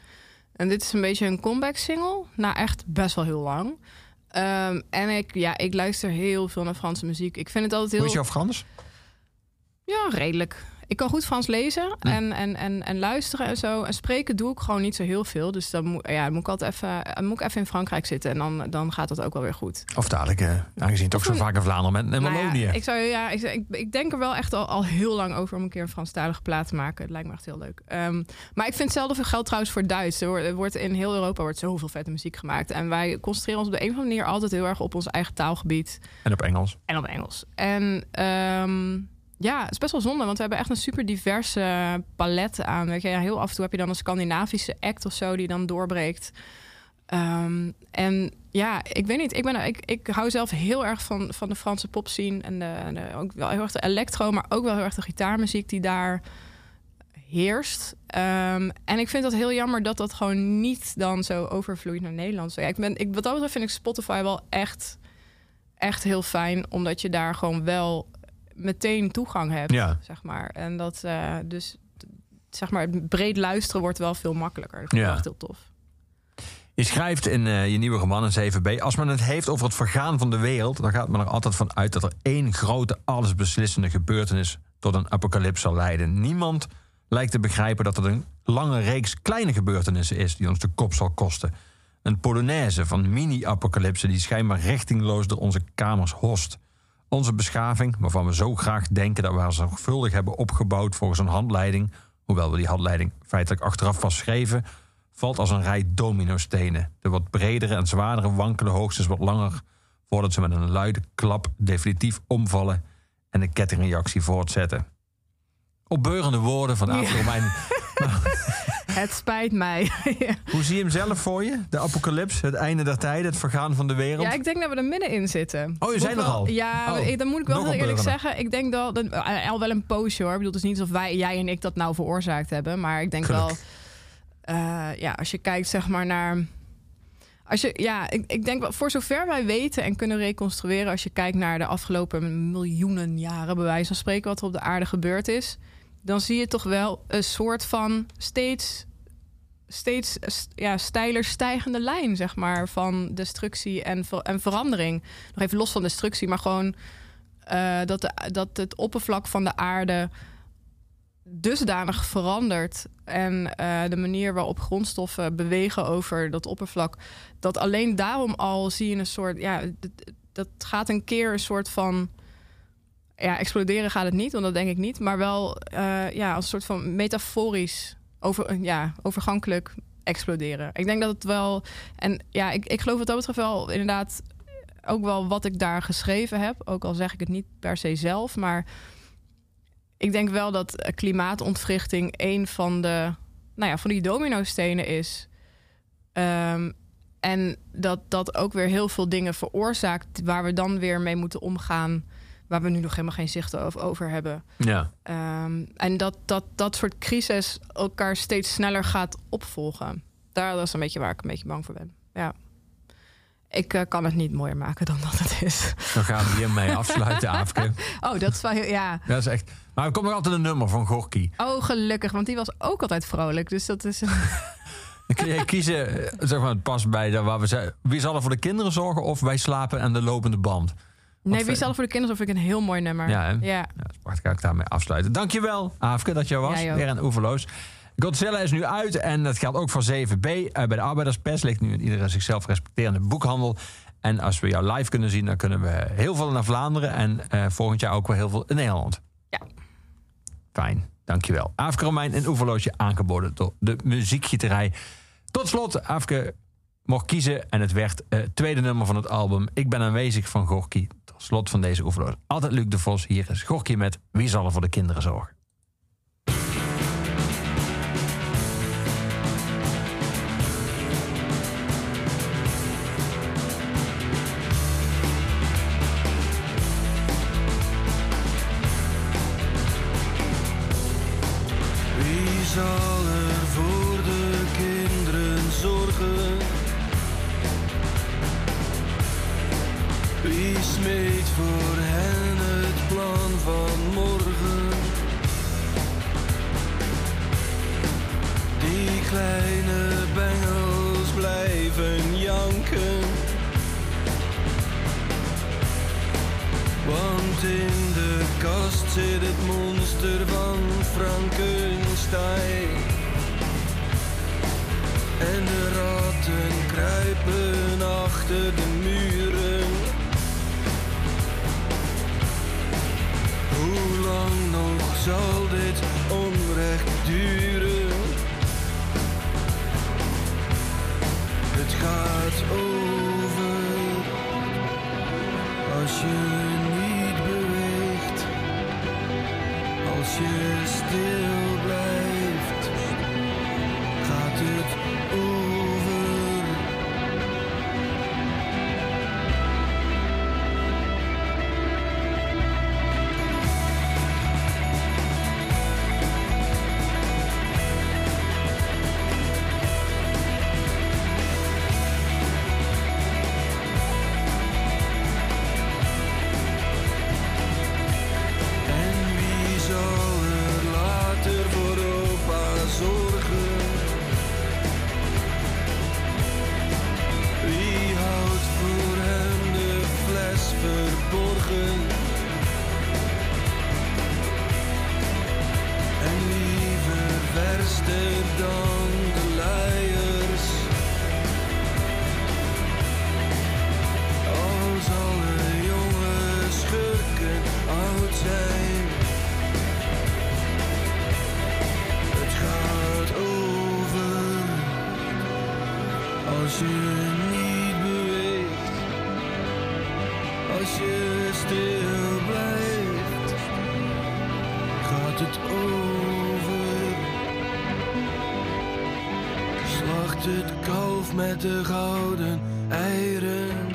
En dit is een beetje een comeback single. Na echt best wel heel lang. Ehm, en ik, ja, ik luister heel veel naar Franse muziek. Ik vind het altijd heel... Hoe is jouw Frans? Ja, redelijk. Ik kan goed Frans lezen en, en, en, en luisteren en zo. En spreken doe ik gewoon niet zo heel veel. Dus dan moet, ja, dan moet ik altijd even, moet ik even in Frankrijk zitten. En dan, dan gaat dat ook wel weer goed. Of dadelijk, eh, aangezien toch zo vaak in Vlaanderen. En Nou ja, Wallonië. ik, zou, ja, ik, ik, ik denk er wel echt al, al heel lang over om een keer een Franstalige plaat te maken. Het lijkt me echt heel leuk. Ehm, maar ik vind hetzelfde veel geld trouwens voor Duits. Er wordt, er wordt in heel Europa wordt zoveel vette muziek gemaakt. En wij concentreren ons op de een of andere manier altijd heel erg op ons eigen taalgebied. En op Engels. En op Engels. En ehm, ja, het is best wel zonde, want we hebben echt een super diverse palet aan. Weet je, heel af en toe heb je dan een Scandinavische act of zo die dan doorbreekt. Ehm, en ja, ik weet niet. Ik, ben, ik, ik hou zelf heel erg van, van de Franse popscene. En, en ook wel heel erg de electro, maar ook wel heel erg de gitaarmuziek die daar heerst. Ehm, en ik vind dat heel jammer dat dat gewoon niet dan zo overvloeit naar Nederland. Ja, ik ben, ik, wat dat betreft vind ik Spotify wel echt, echt heel fijn. Omdat je daar gewoon wel meteen toegang hebt, Ja. zeg maar. En dat eh, dus, zeg maar, het breed luisteren wordt wel veel makkelijker. Dat vind ik Ja. echt heel tof. Je schrijft in eh, je nieuwe roman in 7b... als men het heeft over het vergaan van de wereld... dan gaat men er altijd van uit dat er één grote, allesbeslissende gebeurtenis... tot een apocalyps zal leiden. Niemand lijkt te begrijpen dat het een lange reeks kleine gebeurtenissen is... die ons de kop zal kosten. Een polonaise van mini-apocalypsen... die schijnbaar richtingloos door onze kamers host. Onze beschaving, waarvan we zo graag denken... dat we haar zorgvuldig hebben opgebouwd volgens een handleiding... hoewel we die handleiding feitelijk achteraf pas schreven valt als een rij dominostenen. De wat bredere en zwaardere wankelen hoogstens wat langer... voordat ze met een luide klap definitief omvallen... en de kettingreactie voortzetten. Opbeurende woorden van Aaf Ja. Romein. Het spijt mij. ja. Hoe zie je hem zelf voor je? De apocalyps, het einde der tijden, het vergaan van de wereld? ja, ik denk dat we er middenin zitten. Oh, je zijn er al? Ja, Oh, ik- dan moet ik wel heel eerlijk zeggen. Ik denk wel, dat, eh, al wel een poosje hoor. Ik bedoel, het is niet alsof wij, jij en ik dat nou veroorzaakt hebben. Maar ik denk wel, eh, ja, als je kijkt zeg maar naar... Als je, ja, ik, ik denk voor zover wij weten en kunnen reconstrueren... als je kijkt naar de afgelopen miljoenen jaren... bij wijze van spreken wat er op de aarde gebeurd is... dan zie je toch wel een soort van steeds, steeds st- ja, steiler stijgende lijn... zeg maar, van destructie en, en verandering. Nog even los van destructie, maar gewoon... eh, dat, de, dat het oppervlak van de aarde dusdanig verandert en eh, de manier waarop grondstoffen bewegen over dat oppervlak, dat alleen daarom al zie je een soort, ja, dat gaat een keer een soort van, ja, exploderen gaat het niet, want dat denk ik niet, maar wel, eh, ja, als een soort van metaforisch, over, ja, overgankelijk exploderen. Ik denk dat het wel, en ja, ik, ik geloof wat dat betreft wel inderdaad ook wel wat ik daar geschreven heb, ook al zeg ik het niet per se zelf, maar ik denk wel dat eh, klimaatontwrichting een van de, nou ja, van die dominostenen is. Ehm, en dat dat ook weer heel veel dingen veroorzaakt waar we dan weer mee moeten omgaan, waar we nu nog helemaal geen zicht over, hebben. Ja. Ehm, en dat, dat dat soort crisis elkaar steeds sneller gaat opvolgen. Daar dat is een beetje waar ik een beetje bang voor ben. Ja. Ik eh, kan het niet mooier maken dan dat het is. Dan gaan we hiermee afsluiten, Aafke. Oh, dat is wel heel, ja. Dat is echt... Maar er komt nog altijd een nummer van Gorky. Oh, gelukkig, want die was ook altijd vrolijk. Dus dat is. Dan kun je kiezen, zeg maar, het past bij de, waar we zijn. Wie zal er voor de kinderen zorgen of wij slapen aan de lopende band? Nee, Wat wie zal er voor de kinderen? Of ik een heel mooi nummer. Ja, hè? ja. Ja. Ga ik daarmee afsluiten. Dankjewel, Aafke, dat je er was. Ook. Weer een oeverloos. Godzilla is nu uit en dat geldt ook voor 7b. Eh, bij de Arbeiderspers ligt nu in iedere zichzelf respecterende boekhandel. En als we jou live kunnen zien, dan kunnen we heel veel naar Vlaanderen. En eh, volgend jaar ook wel heel veel in Nederland. Ja. Fijn, dankjewel. Aafke Romein en Oeverloosje aangeboden door de muziekgieterij. Tot slot, Aafke mocht kiezen en het werd eh, het tweede nummer van het album. Ik ben aanwezig van Gorky. Slot van deze Oeverloos. Altijd Luc de Vos. Hier is Gorky met Wie zal er voor de kinderen zorgen? Kleine bengels blijven janken. Want in de kast zit het monster van Frankenstein. En de ratten kruipen achter de muren. Hoe lang nog zal dit onrecht duren? Het gaat lichter dan de luiers. Als alle jonge schurken oud zijn. Het gaat over als je niet beweegt. Als je Slacht het kalf met de gouden eieren.